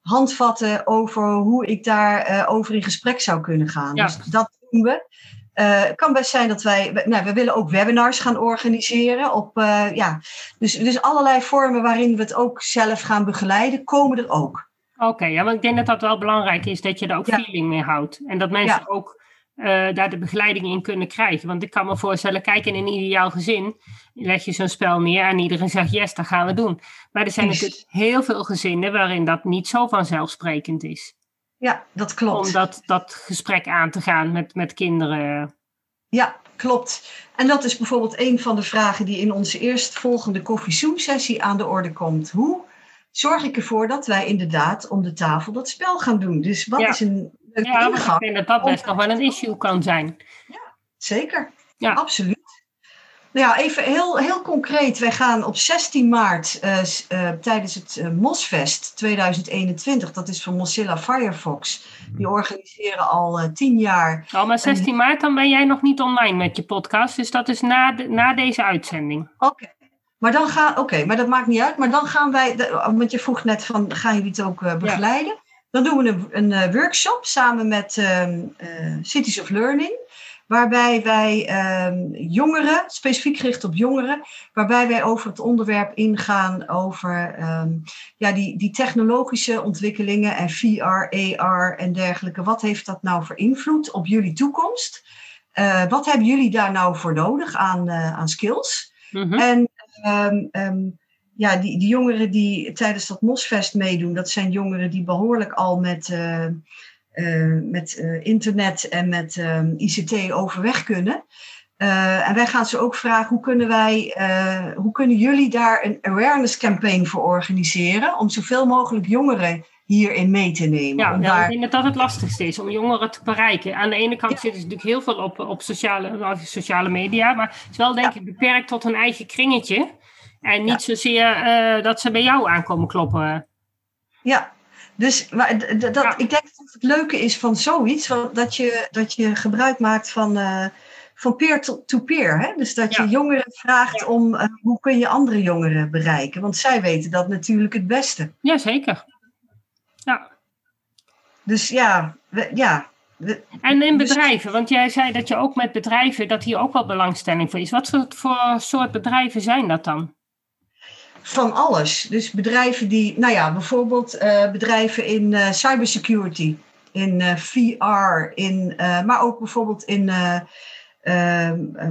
handvatten over hoe ik daar eh, over in gesprek zou kunnen gaan. Ja. Dus dat doen we. Het kan best zijn dat wij, we- nou, we willen ook webinars gaan organiseren. Op, ja, dus, dus allerlei vormen waarin we het ook zelf gaan begeleiden, komen er ook. Oké, ja, want ik denk dat dat wel belangrijk is, dat je er ook feeling mee houdt. En dat mensen ook uh, daar de begeleiding in kunnen krijgen. Want ik kan me voorstellen, kijk in een ideaal gezin, leg je zo'n spel neer en iedereen zegt yes, dat gaan we doen. Maar er zijn natuurlijk heel veel gezinnen waarin dat niet zo vanzelfsprekend is. Ja, dat klopt. Om dat, dat gesprek aan te gaan met, met kinderen. Ja, klopt. En dat is bijvoorbeeld een van de vragen die in onze eerstvolgende koffie-zoom-sessie aan de orde komt. Hoe zorg ik ervoor dat wij inderdaad om de tafel dat spel gaan doen? Dus wat is een ja, ik denk dat dat best nog wel een issue kan zijn. Ja, zeker. Ja. Absoluut. Nou ja, even heel, heel concreet. Wij gaan op 16 maart uh, uh, tijdens het uh, Mosfest 2021, dat is van Mozilla Firefox. Die organiseren al tien jaar. Oh, maar 16 maart, dan ben jij nog niet online met je podcast. Dus dat is na, de, na deze uitzending. Oké. Maar dan gaan, oké, maar dat maakt niet uit. Maar dan gaan wij, want je vroeg net van, gaan jullie het ook begeleiden? Dan doen we een, een eh, workshop samen met ehm, eh, Cities of Learning. Waarbij wij ehm, jongeren, specifiek gericht op jongeren, waarbij wij over het onderwerp ingaan over ehm, ja, die, die technologische ontwikkelingen en VR, AR en dergelijke. Wat heeft dat nou voor invloed op jullie toekomst? Uh, wat hebben jullie daar nou voor nodig aan, aan skills? Mm -hmm. En ja, die, die jongeren die tijdens dat Mosfest meedoen, dat zijn jongeren die behoorlijk al met, uh, uh, met uh, internet en met ICT overweg kunnen. en wij gaan ze ook vragen, hoe kunnen wij, hoe kunnen jullie daar een awareness campaign voor organiseren om zoveel mogelijk jongeren hierin mee te nemen. Ja, daar... ik denk dat dat het lastigste is, om jongeren te bereiken. Aan de ene kant ja. zitten ze natuurlijk heel veel op, op sociale, sociale media, maar het is wel denk ik beperkt tot een eigen kringetje. En niet zozeer uh, dat ze bij jou aankomen kloppen. Ja, dus maar, dat, ik denk dat het leuke is van zoiets, dat je, dat je gebruik maakt van, uh, van peer-to-peer. Hè? Dus dat je jongeren vraagt om uh, hoe kun je andere jongeren bereiken. Want zij weten dat natuurlijk het beste. Jazeker. Ja. Dus ja, we, ja en in dus- bedrijven, want jij zei dat je ook met bedrijven, dat hier ook wel belangstelling voor is. Wat voor soort bedrijven zijn dat dan? Van alles. Dus bedrijven die, nou ja, bijvoorbeeld uh, bedrijven in uh, cybersecurity, in uh, VR, in, maar ook bijvoorbeeld in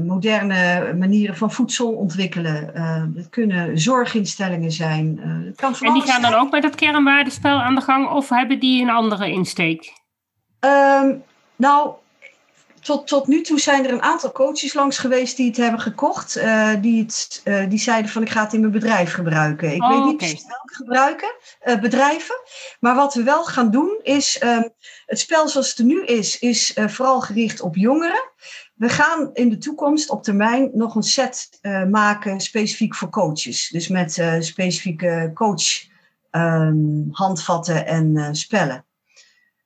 moderne manieren van voedsel ontwikkelen. het kunnen zorginstellingen zijn. kan en die gaan dan ook met dat kernwaardespel aan de gang of hebben die een andere insteek? Um, nou, tot, tot nu toe zijn er een aantal coaches langs geweest die het hebben gekocht. Uh, die, het, uh, die zeiden van ik ga het in mijn bedrijf gebruiken. Ik oh, weet niet precies welke gebruiken, uh, bedrijven. Maar wat we wel gaan doen is, um, het spel zoals het er nu is, is vooral gericht op jongeren. We gaan in de toekomst op termijn nog een set maken specifiek voor coaches. Dus met specifieke coach um, handvatten en spellen.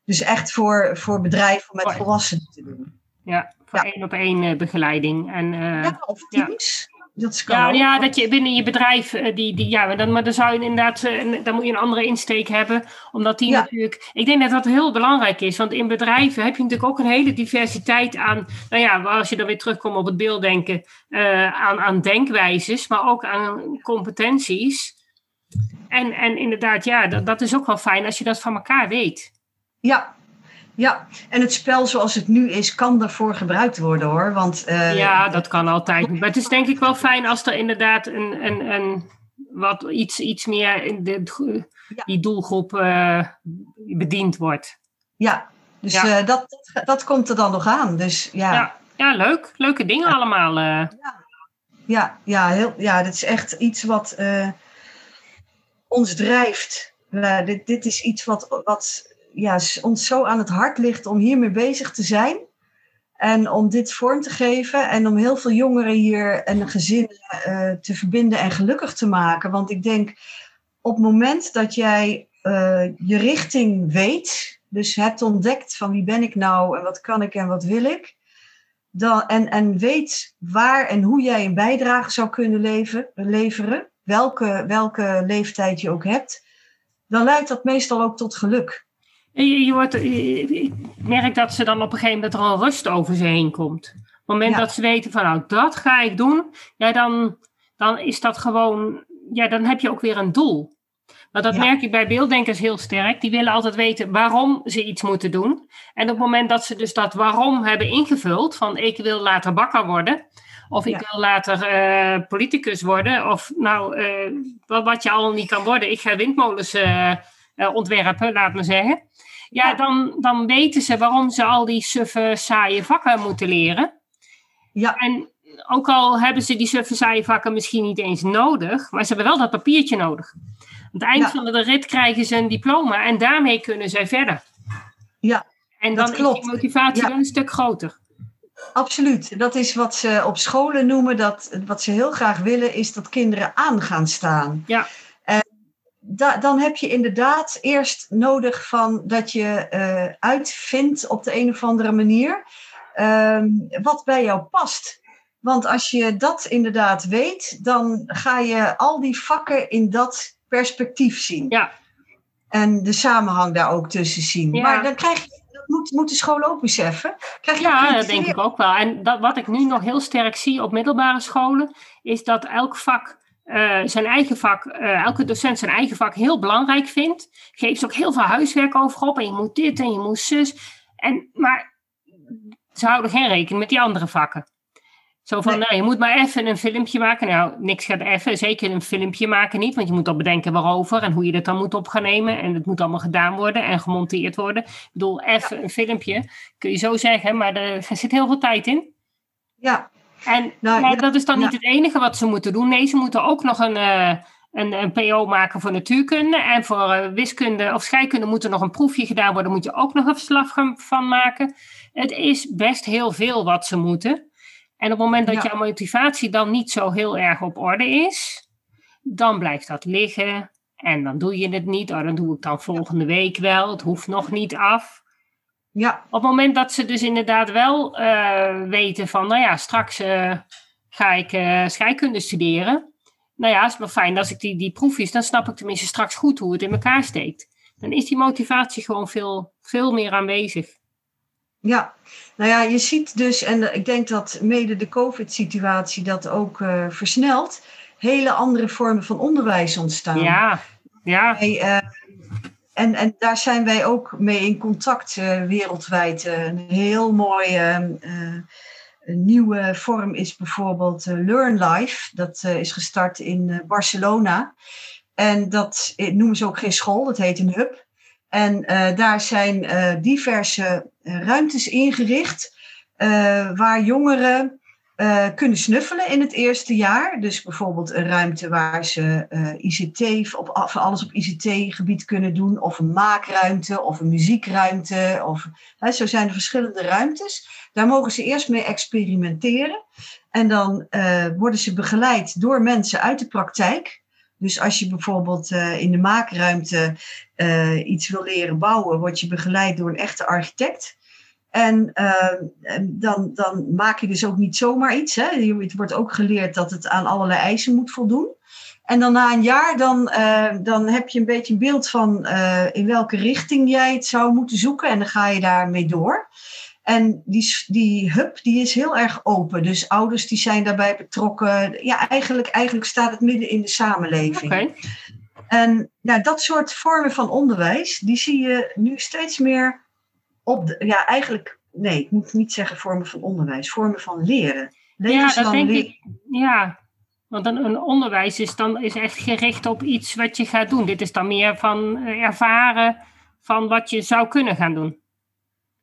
Dus echt voor, voor bedrijven om met volwassenen te doen. Ja, voor één op één uh, begeleiding. En, uh, ja, of teams. Dat ja, ja, dat je binnen je bedrijf, uh, die, die, ja, dan, maar dan zou je inderdaad, dan moet je een andere insteek hebben. Omdat die natuurlijk, ik denk dat dat heel belangrijk is. Want in bedrijven heb je natuurlijk ook een hele diversiteit aan, nou ja, als je dan weer terugkomt op het beelddenken, aan, aan denkwijzes, maar ook aan competenties. En, en inderdaad, ja, dat, dat is ook wel fijn als je dat van elkaar weet. Ja, ja, en het spel zoals het nu is, kan daarvoor gebruikt worden hoor. Want, uh, ja, dat kan altijd. Maar het is denk ik wel fijn als er inderdaad een, een, een wat iets, iets meer in de, die doelgroep uh, bediend wordt. Ja, dus ja. Uh, dat, dat komt er dan nog aan. Dus, ja. ja. Ja, leuk. Leuke dingen allemaal. Ja, ja, ja, heel, ja, dat is echt iets wat ons drijft. dit, dit is iets wat, wat ja, ons zo aan het hart ligt om hiermee bezig te zijn. En om dit vorm te geven en om heel veel jongeren hier en gezinnen uh, te verbinden en gelukkig te maken. Want ik denk op het moment dat jij uh, je richting weet, dus hebt ontdekt van wie ben ik nou en wat kan ik en wat wil ik. Dan, en, en weet waar en hoe jij een bijdrage zou kunnen leveren, welke, welke leeftijd je ook hebt, dan leidt dat meestal ook tot geluk. Je, je wordt, ik merk dat ze dan op een gegeven moment er al rust over ze heen komt. Op het moment dat ze weten van nou, dat ga ik doen, ja, dan, dan is dat gewoon, ja, dan heb je ook weer een doel. Want dat merk ik bij beelddenkers heel sterk. Die willen altijd weten waarom ze iets moeten doen. En op het moment dat ze dus dat waarom hebben ingevuld, van ik wil later bakker worden, of ik wil later uh, politicus worden, of nou, uh, wat, je allemaal niet kan worden, ik ga windmolens uh, ontwerpen, laat me zeggen. Ja, Dan, dan weten ze waarom ze al die suffe, saaie vakken moeten leren. Ja. En ook al hebben ze die suffe, saaie vakken misschien niet eens nodig, maar ze hebben wel dat papiertje nodig. Aan het eind van de rit krijgen ze een diploma en daarmee kunnen zij verder. Ja, En dan klopt. is die motivatie wel een stuk groter. Absoluut. Dat is wat ze op scholen noemen. Dat, wat ze heel graag willen, is dat kinderen aan gaan staan. Ja. Da, dan heb je inderdaad eerst nodig van dat je uh, uitvindt op de een of andere manier uh, wat bij jou past. Want als je dat inderdaad weet, dan ga je al die vakken in dat perspectief zien. Ja. En de samenhang daar ook tussen zien. Maar dan krijg je, dat moet, moet de school ook beseffen. Krijg je ja, dat denk ik ook wel. En dat, wat ik nu nog heel sterk zie op middelbare scholen, is dat elk vak uh, zijn eigen vak, uh, elke docent zijn eigen vak heel belangrijk vindt. Geeft ook heel veel huiswerk over op. En je moet dit en je moet zus. En, maar ze houden geen rekening met die andere vakken. Zo van, nou, je moet maar even een filmpje maken. Nou, niks gaat even. Zeker een filmpje maken niet. Want je moet al bedenken waarover en hoe je dat dan moet op gaan nemen. En het moet allemaal gedaan worden en gemonteerd worden. Ik bedoel, even een filmpje, kun je zo zeggen. Maar er zit heel veel tijd in. Ja. En nou, maar dat is dan niet het enige wat ze moeten doen. Nee, ze moeten ook nog een, uh, een, een PO maken voor natuurkunde. En voor uh, wiskunde of scheikunde moet er nog een proefje gedaan worden. Moet je ook nog een verslag van maken. Het is best heel veel wat ze moeten. En op het moment dat jouw motivatie dan niet zo heel erg op orde is, dan blijft dat liggen. En dan doe je het niet. Oh, dan doe ik dan volgende week wel. Het hoeft nog niet af. Ja. Op het moment dat ze dus inderdaad wel uh, weten van, nou ja, straks uh, ga ik uh, scheikunde studeren. Nou ja, het is wel fijn als ik die, die proefjes, dan snap ik tenminste straks goed hoe het in elkaar steekt. Dan is die motivatie gewoon veel, veel meer aanwezig. Ja, nou ja, je ziet dus, en ik denk dat mede de COVID-situatie dat ook versnelt, hele andere vormen van onderwijs ontstaan. Ja, ja. En, en daar zijn wij ook mee in contact uh, wereldwijd. een heel mooie nieuwe vorm is bijvoorbeeld Learn Life. Dat is gestart in Barcelona. En dat noemen ze ook geen school, dat heet een hub. En daar zijn diverse ruimtes ingericht waar jongeren kunnen snuffelen in het eerste jaar. Dus bijvoorbeeld een ruimte waar ze ICT, op, alles op ICT-gebied kunnen doen, of een maakruimte of een muziekruimte. Of, hè, zo zijn er verschillende ruimtes. Daar mogen ze eerst mee experimenteren. En dan worden ze begeleid door mensen uit de praktijk. Dus als je bijvoorbeeld in de maakruimte iets wil leren bouwen, word je begeleid door een echte architect. En uh, dan, dan maak je dus ook niet zomaar iets. Hè. Het wordt ook geleerd dat het aan allerlei eisen moet voldoen. En dan na een jaar, dan, dan heb je een beetje een beeld van in welke richting jij het zou moeten zoeken. En dan ga je daarmee door. En die, die hub die is heel erg open. Dus ouders die zijn daarbij betrokken. Ja, eigenlijk, eigenlijk staat het midden in de samenleving. Okay. En nou, dat soort vormen van onderwijs, die zie je nu steeds meer op de, ja, eigenlijk, nee, ik moet niet zeggen vormen van onderwijs, vormen van leren. Ja, dat denk ik. Ja, want een, een, onderwijs is dan is echt gericht op iets wat je gaat doen. Dit is dan meer van eh, ervaren van wat je zou kunnen gaan doen.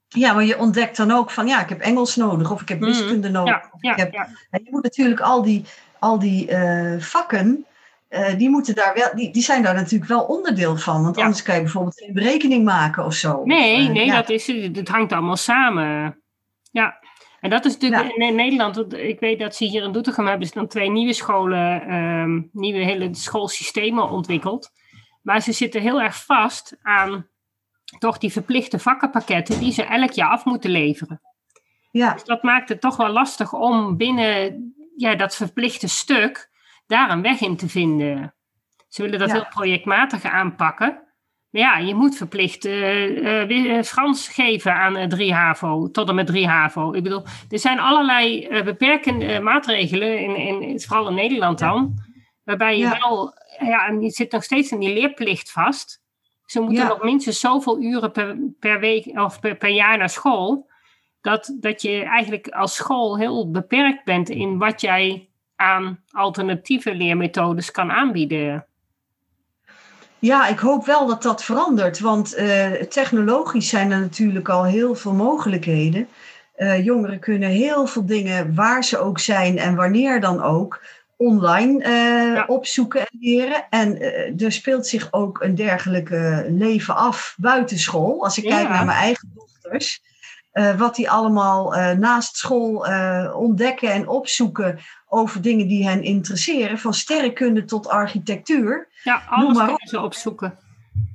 Ja, maar je ontdekt dan ook van ja, ik heb Engels nodig of ik heb mhm. wiskunde nodig. Ja, ja, ik heb, ja. Je moet natuurlijk al die, al die uh, vakken, uh, die, moeten daar wel, die, die zijn daar natuurlijk wel onderdeel van. Want anders kan je bijvoorbeeld geen berekening maken of zo. Nee, uh, nee dat, is, het hangt allemaal samen. Ja, en dat is natuurlijk in Nederland, ik weet dat ze hier in Doetinchem hebben ze dan twee nieuwe scholen, um, nieuwe hele schoolsystemen ontwikkeld. Maar ze zitten heel erg vast aan toch die verplichte vakkenpakketten die ze elk jaar af moeten leveren. Ja. Dus dat maakt het toch wel lastig om binnen ja, dat verplichte stuk daar een weg in te vinden. Ze willen dat ja. heel projectmatig aanpakken. Maar ja, je moet verplicht uh, uh, Frans geven aan 3 HAVO, tot en met 3 HAVO. Ik bedoel, er zijn allerlei beperkende maatregelen, in, in, vooral in Nederland dan, Waarbij je wel, ja, en je zit nog steeds in die leerplicht vast. Ze moeten nog minstens zoveel uren per, per week of per, per jaar naar school. Dat, dat je eigenlijk als school heel beperkt bent in wat jij aan alternatieve leermethodes kan aanbieden. Ja, ik hoop wel dat dat verandert, want uh, technologisch zijn er natuurlijk al heel veel mogelijkheden. Uh, jongeren kunnen heel veel dingen, waar ze ook zijn en wanneer dan ook, online uh, opzoeken en leren. En er speelt zich ook een dergelijke leven af buiten school. Als ik kijk naar mijn eigen dochters, wat die allemaal naast school ontdekken en opzoeken over dingen die hen interesseren, van sterrenkunde tot architectuur. Ja, alles maar kunnen ze opzoeken.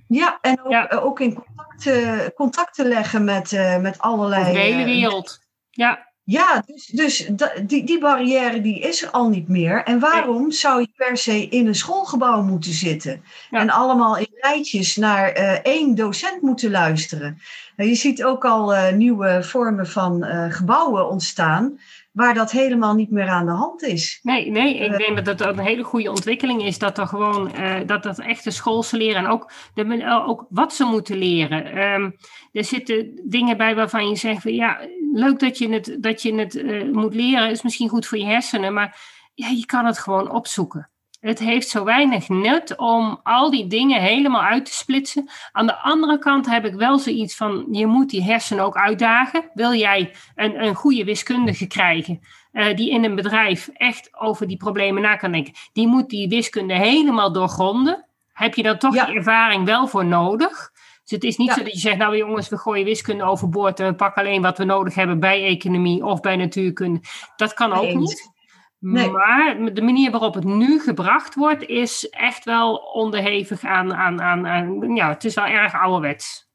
Ja, en ook, eh, ook in contact, contact te leggen met, met allerlei... de hele eh, wereld, ja. Ja, dus, dus die, die barrière die is er al niet meer. En waarom zou je per se in een schoolgebouw moeten zitten? En allemaal in rijtjes naar één docent moeten luisteren? Nou, je ziet ook al nieuwe vormen van gebouwen ontstaan waar dat helemaal niet meer aan de hand is. Nee, nee ik uh, denk dat dat een hele goede ontwikkeling is. Dat er gewoon, uh, dat dat echte schoolse leren en ook, de, eh, ook wat ze moeten leren. Um, er zitten dingen bij waarvan je zegt, van, ja, leuk dat je het, dat je het uh, moet leren, is misschien goed voor je hersenen, maar ja, je kan het gewoon opzoeken. Het heeft zo weinig nut om al die dingen helemaal uit te splitsen. Aan de andere kant heb ik wel zoiets van: je moet die hersenen ook uitdagen. Wil jij een, een goede wiskundige krijgen, uh, die in een bedrijf echt over die problemen na kan denken, die moet die wiskunde helemaal doorgronden. Heb je dan toch die ervaring wel voor nodig? Dus het is niet zo dat je zegt, nou jongens, we gooien wiskunde overboord en we pakken alleen wat we nodig hebben bij economie of bij natuurkunde. Dat kan ook niet. Maar de manier waarop het nu gebracht wordt, is echt wel onderhevig aan, aan, aan, aan ja, het is wel erg ouderwets.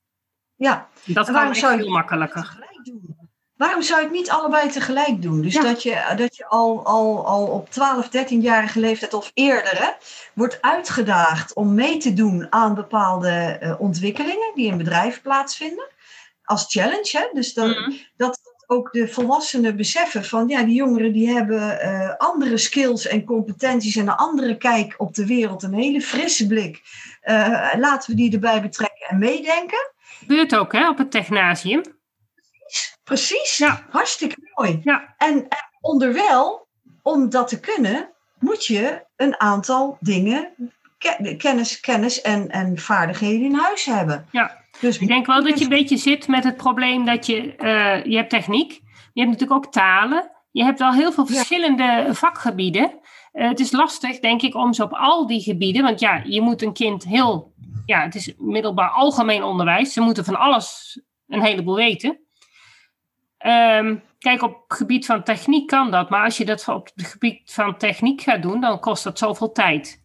Ja. Dat kan echt veel makkelijker. Waarom zou je het niet allebei tegelijk doen? Dus dat je, dat je al, al, al op 12, 13-jarige leeftijd of eerder hè, wordt uitgedaagd om mee te doen aan bepaalde uh, ontwikkelingen die in bedrijven plaatsvinden. Als challenge. Hè? Dus dat, mm dat, ook de volwassenen beseffen van ja, die jongeren die hebben uh, andere skills en competenties en een andere kijk op de wereld, een hele frisse blik. Uh, laten we die erbij betrekken en meedenken. Gebeurt ook hè, op het technasium. Precies, precies. Ja. hartstikke mooi. Ja. En, en onderwijl, om dat te kunnen, moet je een aantal dingen, kennis, kennis en, en vaardigheden in huis hebben. Ja. Dus ik denk wel dat je een beetje zit met het probleem dat je, uh, je hebt techniek, je hebt natuurlijk ook talen, je hebt al heel veel verschillende vakgebieden. Uh, het is lastig, denk ik, om ze op al die gebieden, want ja, je moet een kind heel, ja, het is middelbaar algemeen onderwijs, ze moeten van alles een heleboel weten. Um, kijk, op het gebied van techniek kan dat, maar als je dat op het gebied van techniek gaat doen, dan kost dat zoveel tijd.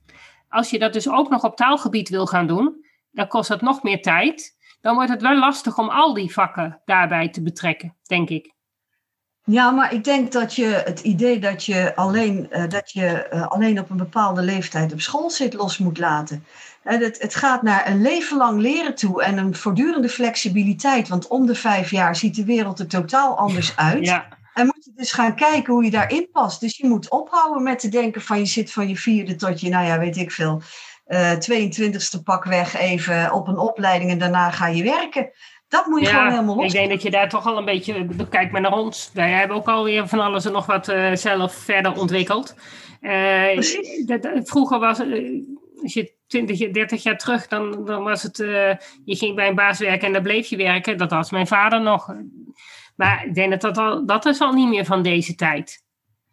Als je dat dus ook nog op taalgebied wil gaan doen, dan kost dat nog meer tijd dan wordt het wel lastig om al die vakken daarbij te betrekken, denk ik. Ja, maar ik denk dat je het idee dat je alleen, uh, dat je, uh, alleen op een bepaalde leeftijd op school zit los moet laten. Het, het gaat naar een leven lang leren toe en een voortdurende flexibiliteit. Want om de vijf jaar ziet de wereld er totaal anders uit. Ja. En moet je dus gaan kijken hoe je daarin past. Dus je moet ophouden met te denken van je zit van je vierde tot je, nou ja, weet ik veel, uh, eh, 22e pak weg even op een opleiding en daarna ga je werken. Dat moet je gewoon helemaal los. Ik denk dat je daar toch al een beetje. Kijk maar naar ons. Wij hebben ook alweer van alles en nog wat uh, zelf verder ontwikkeld. Uh, Precies. Dat, vroeger was. als je 20, 30 jaar terug, dan, dan was het. je ging bij een baas werken en daar bleef je werken. Dat was mijn vader nog. Maar ik denk dat dat, al, dat is al niet meer van deze tijd.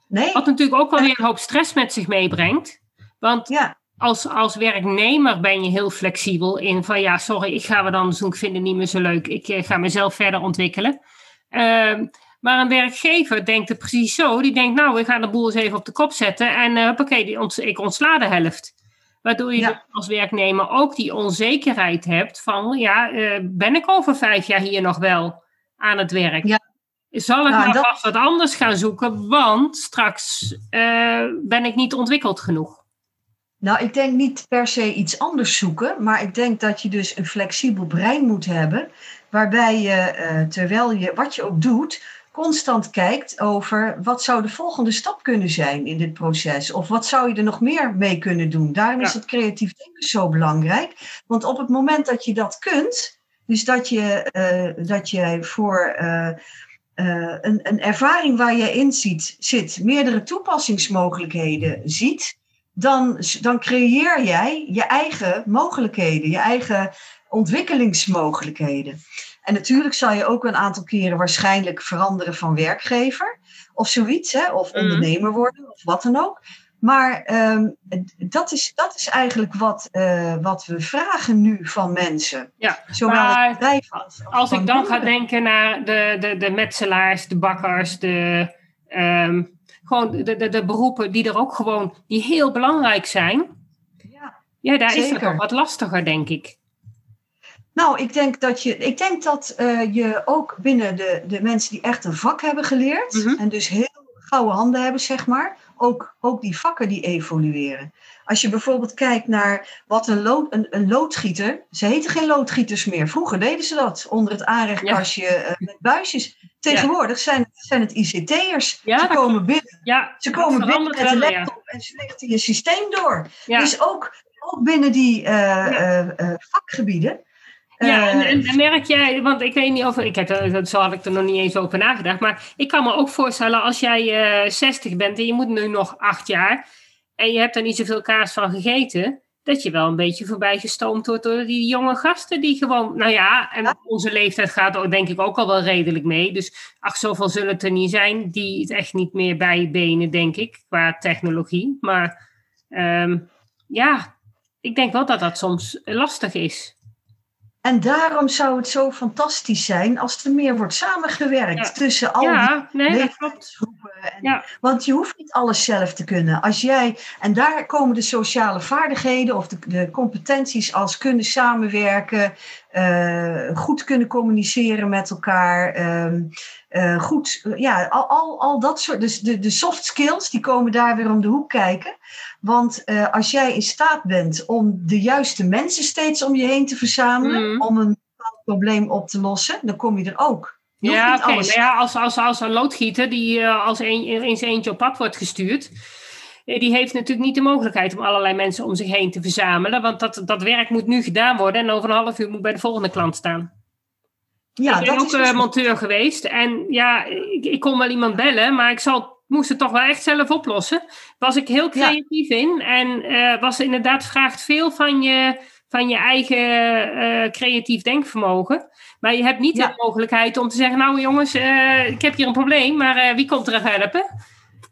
Nee. Wat natuurlijk ook wel weer een hoop stress met zich meebrengt. Want ja als, als werknemer ben je heel flexibel in van ja, sorry, ik ga wat anders doen, ik vind het niet meer zo leuk, ik eh, ga mezelf verder ontwikkelen. Uh, maar een werkgever denkt het precies zo, die denkt nou, we gaan de boel eens even op de kop zetten en uh, hoppakee, die ont ik ontsla de helft. Waardoor je als werknemer ook die onzekerheid hebt van ja, uh, ben ik over vijf jaar hier nog wel aan het werk? Ja. Zal ik nou, maar vast wat anders gaan zoeken, want straks ben ik niet ontwikkeld genoeg. Nou, ik denk niet per se iets anders zoeken, maar ik denk dat je dus een flexibel brein moet hebben, waarbij je, uh, terwijl je wat je ook doet, constant kijkt over wat zou de volgende stap kunnen zijn in dit proces? Of wat zou je er nog meer mee kunnen doen? Daarom is het creatief denken zo belangrijk. Want op het moment dat je dat kunt, dus dat je, uh, dat je voor uh, uh, een, een ervaring waar je in ziet, zit, meerdere toepassingsmogelijkheden ziet, dan, dan creëer jij je eigen mogelijkheden, je eigen ontwikkelingsmogelijkheden. En natuurlijk zal je ook een aantal keren waarschijnlijk veranderen van werkgever of zoiets, hè, of mhm. ondernemer worden of wat dan ook. Maar um, dat, is, dat is eigenlijk wat, uh, wat we vragen nu van mensen. Ja, Zowel maar als, als, als ik dan ga denken naar de, de, de metselaars, de bakkers, de, um, gewoon de, de, de beroepen die er ook gewoon die heel belangrijk zijn. Ja, ja daar zeker. is het wat lastiger, denk ik. Nou, ik denk dat je, ik denk dat uh, je ook binnen de, de mensen die echt een vak hebben geleerd, mm -hmm. en dus heel gouden handen hebben, zeg maar, ook, ook die vakken die evolueren. Als je bijvoorbeeld kijkt naar wat een, lood, een, een loodgieter, ze heten geen loodgieters meer. Vroeger deden ze dat onder het aanrechtkastje ja. uh, met buisjes. Tegenwoordig ja. zijn, zijn het ICT'ers. Ja, ze komen binnen. Ja, ze komen binnen met een laptop en ze lichten je systeem door. Dus ook, ook binnen die uh, uh, vakgebieden ja, en, en, merk jij, want ik weet niet of, ik heb, zo had ik er nog niet eens over nagedacht, maar ik kan me ook voorstellen als jij uh, 60 bent en je moet nu nog acht jaar en je hebt er niet zoveel kaas van gegeten, dat je wel een beetje voorbij gestoomd wordt door die jonge gasten die gewoon, nou ja, en onze leeftijd gaat er denk ik ook al wel redelijk mee. Dus ach, zoveel zullen het er niet zijn die het echt niet meer bijbenen, denk ik, qua technologie. Maar um, ja, ik denk wel dat dat soms lastig is. En daarom zou het zo fantastisch zijn als er meer wordt samengewerkt tussen al ja, die nee, Ja. Want je hoeft niet alles zelf te kunnen. Als jij, en daar komen de sociale vaardigheden of de, de competenties als kunnen samenwerken, uh, goed kunnen communiceren met elkaar, uh, goed, ja, al, al, al dat soort, dus de, de soft skills, die komen daar weer om de hoek kijken. Want uh, als jij in staat bent om de juiste mensen steeds om je heen te verzamelen, mm. om een bepaald probleem op te lossen, dan kom je er ook. Ja, oké. Okay. Nou ja, als, als, als een loodgieter die uh, als een, eens eentje op pad wordt gestuurd, die heeft natuurlijk niet de mogelijkheid om allerlei mensen om zich heen te verzamelen. Want dat, dat werk moet nu gedaan worden en over een half uur moet bij de volgende klant staan. Ja, ik ben ook dus... monteur geweest en ja, ik, ik kon wel iemand bellen, maar ik zal moest het toch wel echt zelf oplossen. Was ik heel creatief in en uh, was inderdaad vraagt veel van je, van je eigen uh, creatief denkvermogen. Maar je hebt niet de mogelijkheid om te zeggen, nou jongens, uh, ik heb hier een probleem, maar wie komt er even helpen?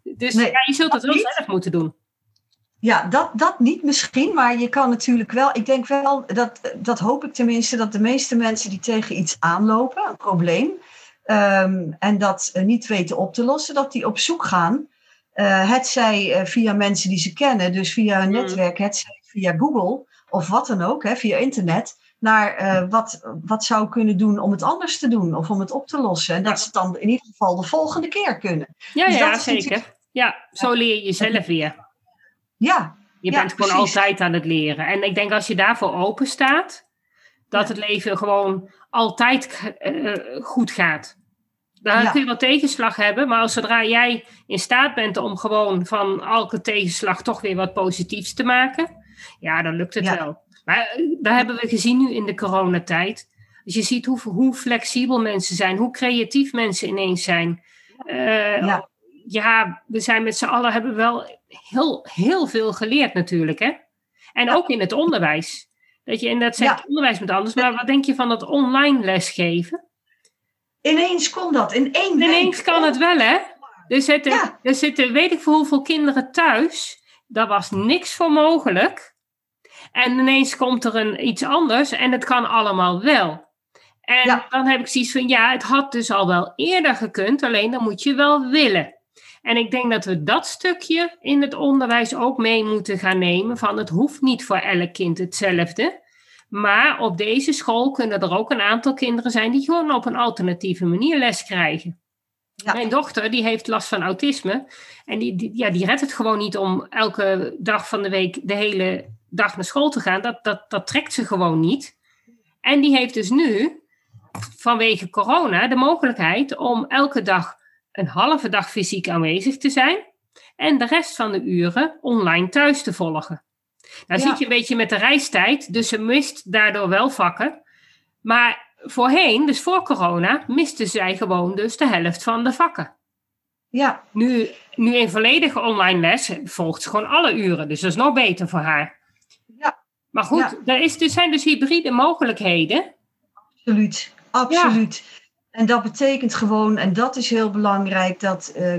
Dus nee, ja, je zult dat wel zelf moeten doen. Ja, dat, dat niet misschien, maar je kan natuurlijk wel. Ik denk wel, dat, dat hoop ik tenminste, dat de meeste mensen die tegen iets aanlopen, een probleem, um, en dat niet weten op te lossen, dat die op zoek gaan. Het zij via mensen die ze kennen, dus via een mm. netwerk, het zij via Google of wat dan ook, hè, via internet, naar wat, wat zou kunnen doen om het anders te doen of om het op te lossen. En dat ze het dan in ieder geval de volgende keer kunnen. Ja, dus ja zeker. Ja, zo leer je jezelf weer. Ja. Je bent gewoon altijd aan het leren. En ik denk als je daarvoor open staat, dat het leven gewoon altijd goed gaat. Daar kun je wel tegenslag hebben, maar als zodra jij in staat bent om gewoon van elke tegenslag toch weer wat positiefs te maken, ja, dan lukt het wel. Maar eh, daar hebben we gezien nu in de coronatijd. Als je ziet hoe, hoe flexibel mensen zijn, hoe creatief mensen ineens zijn. Uh, ja. ja. we zijn met z'n allen hebben wel heel, heel veel geleerd natuurlijk, hè? En ook in het onderwijs. Dat je inderdaad zegt, onderwijs moet anders. Maar wat denk je van dat online lesgeven? Ineens kon dat, in één week. Ineens kan het wel, hè? Er zitten, er zitten weet ik voor hoeveel kinderen thuis. Daar was niks voor mogelijk. En ineens komt er een, iets anders en het kan allemaal wel. En ja. dan heb ik zoiets van, ja, het had dus al wel eerder gekund, alleen dan moet je wel willen. En ik denk dat we dat stukje in het onderwijs ook mee moeten gaan nemen. Van het hoeft niet voor elk kind hetzelfde. Maar op deze school kunnen er ook een aantal kinderen zijn die gewoon op een alternatieve manier les krijgen. Ja. Mijn dochter die heeft last van autisme. En die, die, ja, die redt het gewoon niet om elke dag van de week de hele dag naar school te gaan. Dat, dat, dat trekt ze gewoon niet. En die heeft dus nu vanwege corona de mogelijkheid om elke dag een halve dag fysiek aanwezig te zijn en de rest van de uren online thuis te volgen. Nou zit je een beetje met de reistijd, dus ze mist daardoor wel vakken. Maar voorheen, dus voor corona, miste zij gewoon dus de helft van de vakken. Ja. Nu, nu in volledige online les volgt ze gewoon alle uren, dus dat is nog beter voor haar. Ja. Maar goed, er, is, er zijn dus hybride mogelijkheden. Absoluut, absoluut. En dat betekent gewoon, en dat is heel belangrijk, dat uh,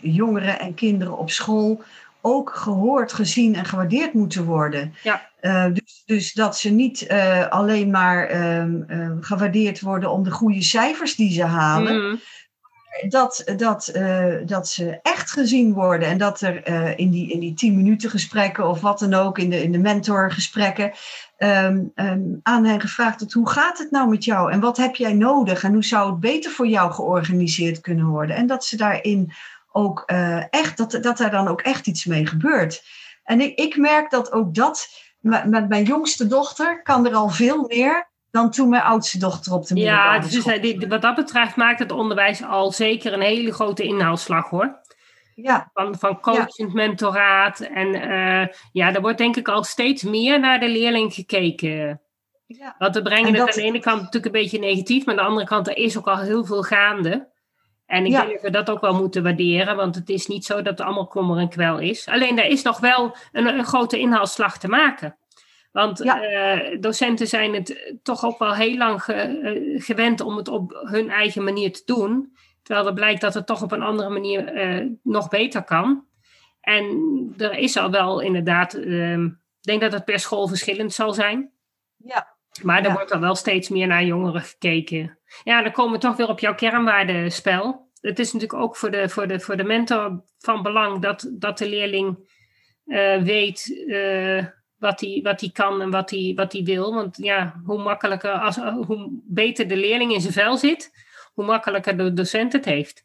jongeren en kinderen op school ook gehoord, gezien en gewaardeerd moeten worden. Ja. Uh, dus, dus dat ze niet uh, alleen maar um, gewaardeerd worden om de goede cijfers die ze halen. Mm. Dat, dat, dat ze echt gezien worden en dat er in, die, in die tien minuten gesprekken of wat dan ook, in de, in de mentorgesprekken, um, um, aan hen gevraagd wordt: hoe gaat het nou met jou en wat heb jij nodig en hoe zou het beter voor jou georganiseerd kunnen worden? En dat ze daarin ook uh, echt, dat, dat er dan ook echt iets mee gebeurt. En ik, ik merk dat ook dat, met, mijn jongste dochter kan er al veel meer dan toen mijn oudste dochter op de middelbare Ja, dus die, wat dat betreft maakt het onderwijs al zeker een hele grote inhaalslag hoor. Ja. Van, van coachend ja. mentoraat. En uh, ja, er wordt denk ik al steeds meer naar de leerling gekeken. Ja. Want we brengen dat... het aan de ene kant natuurlijk een beetje negatief, maar aan de andere kant er is ook al heel veel gaande. En ik ja. denk dat we dat ook wel moeten waarderen, want het is niet zo dat het allemaal kommer en kwel is. Alleen er is nog wel een, een grote inhaalslag te maken. Want ja. uh, docenten zijn het toch ook wel heel lang ge, uh, gewend om het op hun eigen manier te doen. Terwijl er blijkt dat het toch op een andere manier uh, nog beter kan. En er is al wel inderdaad, ik denk dat het per school verschillend zal zijn. Ja. Maar er ja. wordt al wel steeds meer naar jongeren gekeken. Ja, dan komen we toch weer op jouw kernwaardespel. Het is natuurlijk ook voor de, voor de, voor de mentor van belang dat, dat de leerling uh, weet uh, wat hij wat hij kan en wat hij wat hij wil. Want ja, hoe makkelijker, als, hoe beter de leerling in zijn vel zit, hoe makkelijker de docent het heeft.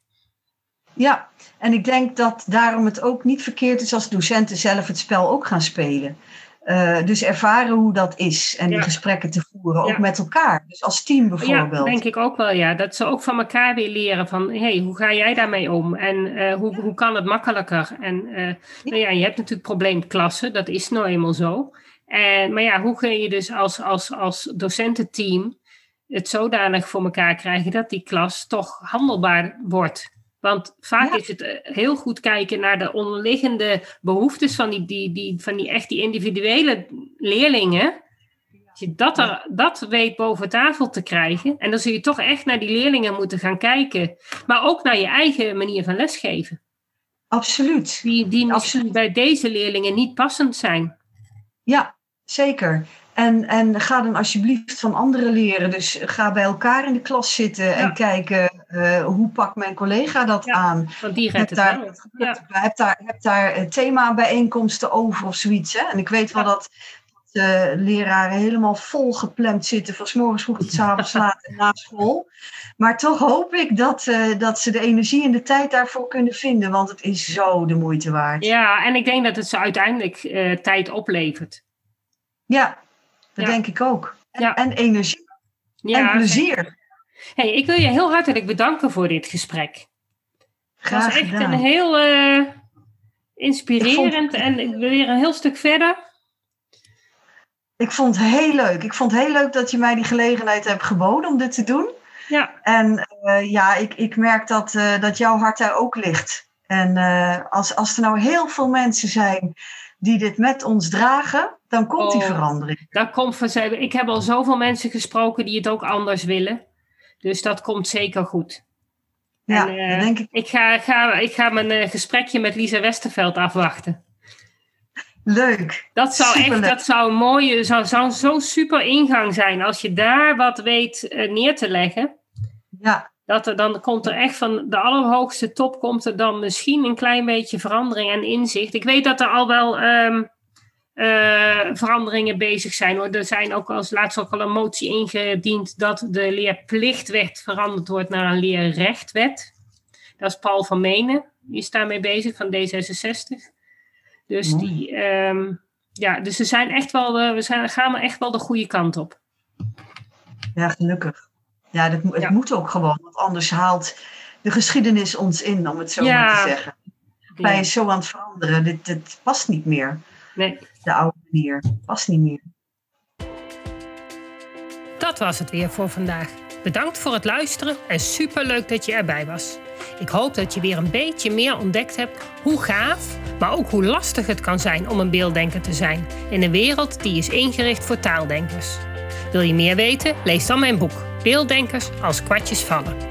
Ja, en ik denk dat daarom het ook niet verkeerd is als docenten zelf het spel ook gaan spelen. Uh, dus ervaren hoe dat is en ja. die gesprekken te voeren, ook ja. met elkaar. Dus als team bijvoorbeeld. Ja, denk ik ook wel, ja. Dat ze ook van elkaar weer leren van, hé, hey, hoe ga jij daarmee om? En uh, hoe, hoe kan het makkelijker? En uh, nou ja, je hebt natuurlijk probleemklassen, dat is nou eenmaal zo. En, maar ja, hoe kun je dus als, als, als docententeam het zodanig voor elkaar krijgen dat die klas toch handelbaar wordt? Want vaak ja. is het heel goed kijken naar de onderliggende behoeftes van die, die, die, van die echt die individuele leerlingen. Als je dat, er, dat weet boven tafel te krijgen. En dan zul je toch echt naar die leerlingen moeten gaan kijken. Maar ook naar je eigen manier van lesgeven. Absoluut. Die, die Absoluut. bij deze leerlingen niet passend zijn. Ja, zeker. En, en ga dan alsjeblieft van anderen leren. Dus ga bij elkaar in de klas zitten ja. en kijken uh, hoe pakt mijn collega dat ja, aan. Want die redt heb daar, het wel. Ja. Heb daar, heb daar thema-bijeenkomsten over of zoiets. Hè? En ik weet wel dat de leraren helemaal vol gepland zitten. Van s morgens vroeg tot s avonds laat en na school. Maar toch hoop ik dat, uh, dat ze de energie en de tijd daarvoor kunnen vinden. Want het is zo de moeite waard. Ja, en ik denk dat het ze uiteindelijk tijd oplevert. Ja, dat ja. denk ik ook. En, ja. en energie. Ja, en plezier. Hey, ik wil je heel hartelijk bedanken voor dit gesprek. Graag Het was echt gedaan. een heel uh, inspirerend vond... en ik weer een heel stuk verder. Ik vond het heel leuk. Ik vond het heel leuk dat je mij die gelegenheid hebt geboden om dit te doen. Ja. En uh, ja, ik, ik merk dat, uh, dat jouw hart daar ook ligt. En als, als er nou heel veel mensen zijn die dit met ons dragen, dan komt oh, die verandering. Dan komt vanzelf. Ik heb al zoveel mensen gesproken die het ook anders willen. Dus dat komt zeker goed. Ja, en, uh, denk ik. Ik ga, ga, ik ga mijn uh, gesprekje met Lisa Westerveld afwachten. Leuk. Dat zou Superleuk. echt dat zou een mooie, zou, zou zo'n super ingang zijn als je daar wat weet uh, neer te leggen. Ja. Dat er, dan komt er echt van de allerhoogste top komt er dan misschien een klein beetje verandering en inzicht. Ik weet dat er al wel um, uh, veranderingen bezig zijn. Hoor. Er zijn ook als laatst ook al een motie ingediend dat de leerplichtwet veranderd wordt naar een leerrechtwet. Dat is Paul van Menen, die is daarmee bezig van D66. Dus, die, um, ja, dus ze zijn echt wel, we zijn, gaan er echt wel de goede kant op. Ja, gelukkig. Ja, dat, het Ja. moet ook gewoon, want anders haalt de geschiedenis ons in, om het zo Ja. maar te zeggen. Wij zijn zo aan het veranderen, dit, dit past niet meer. Nee. De oude manier, past niet meer. Dat was het weer voor vandaag. Bedankt voor het luisteren en superleuk dat je erbij was. Ik hoop dat je weer een beetje meer ontdekt hebt hoe gaaf, maar ook hoe lastig het kan zijn om een beelddenker te zijn in een wereld die is ingericht voor taaldenkers. Wil je meer weten? Lees dan mijn boek Beelddenkers als kwartjes vallen.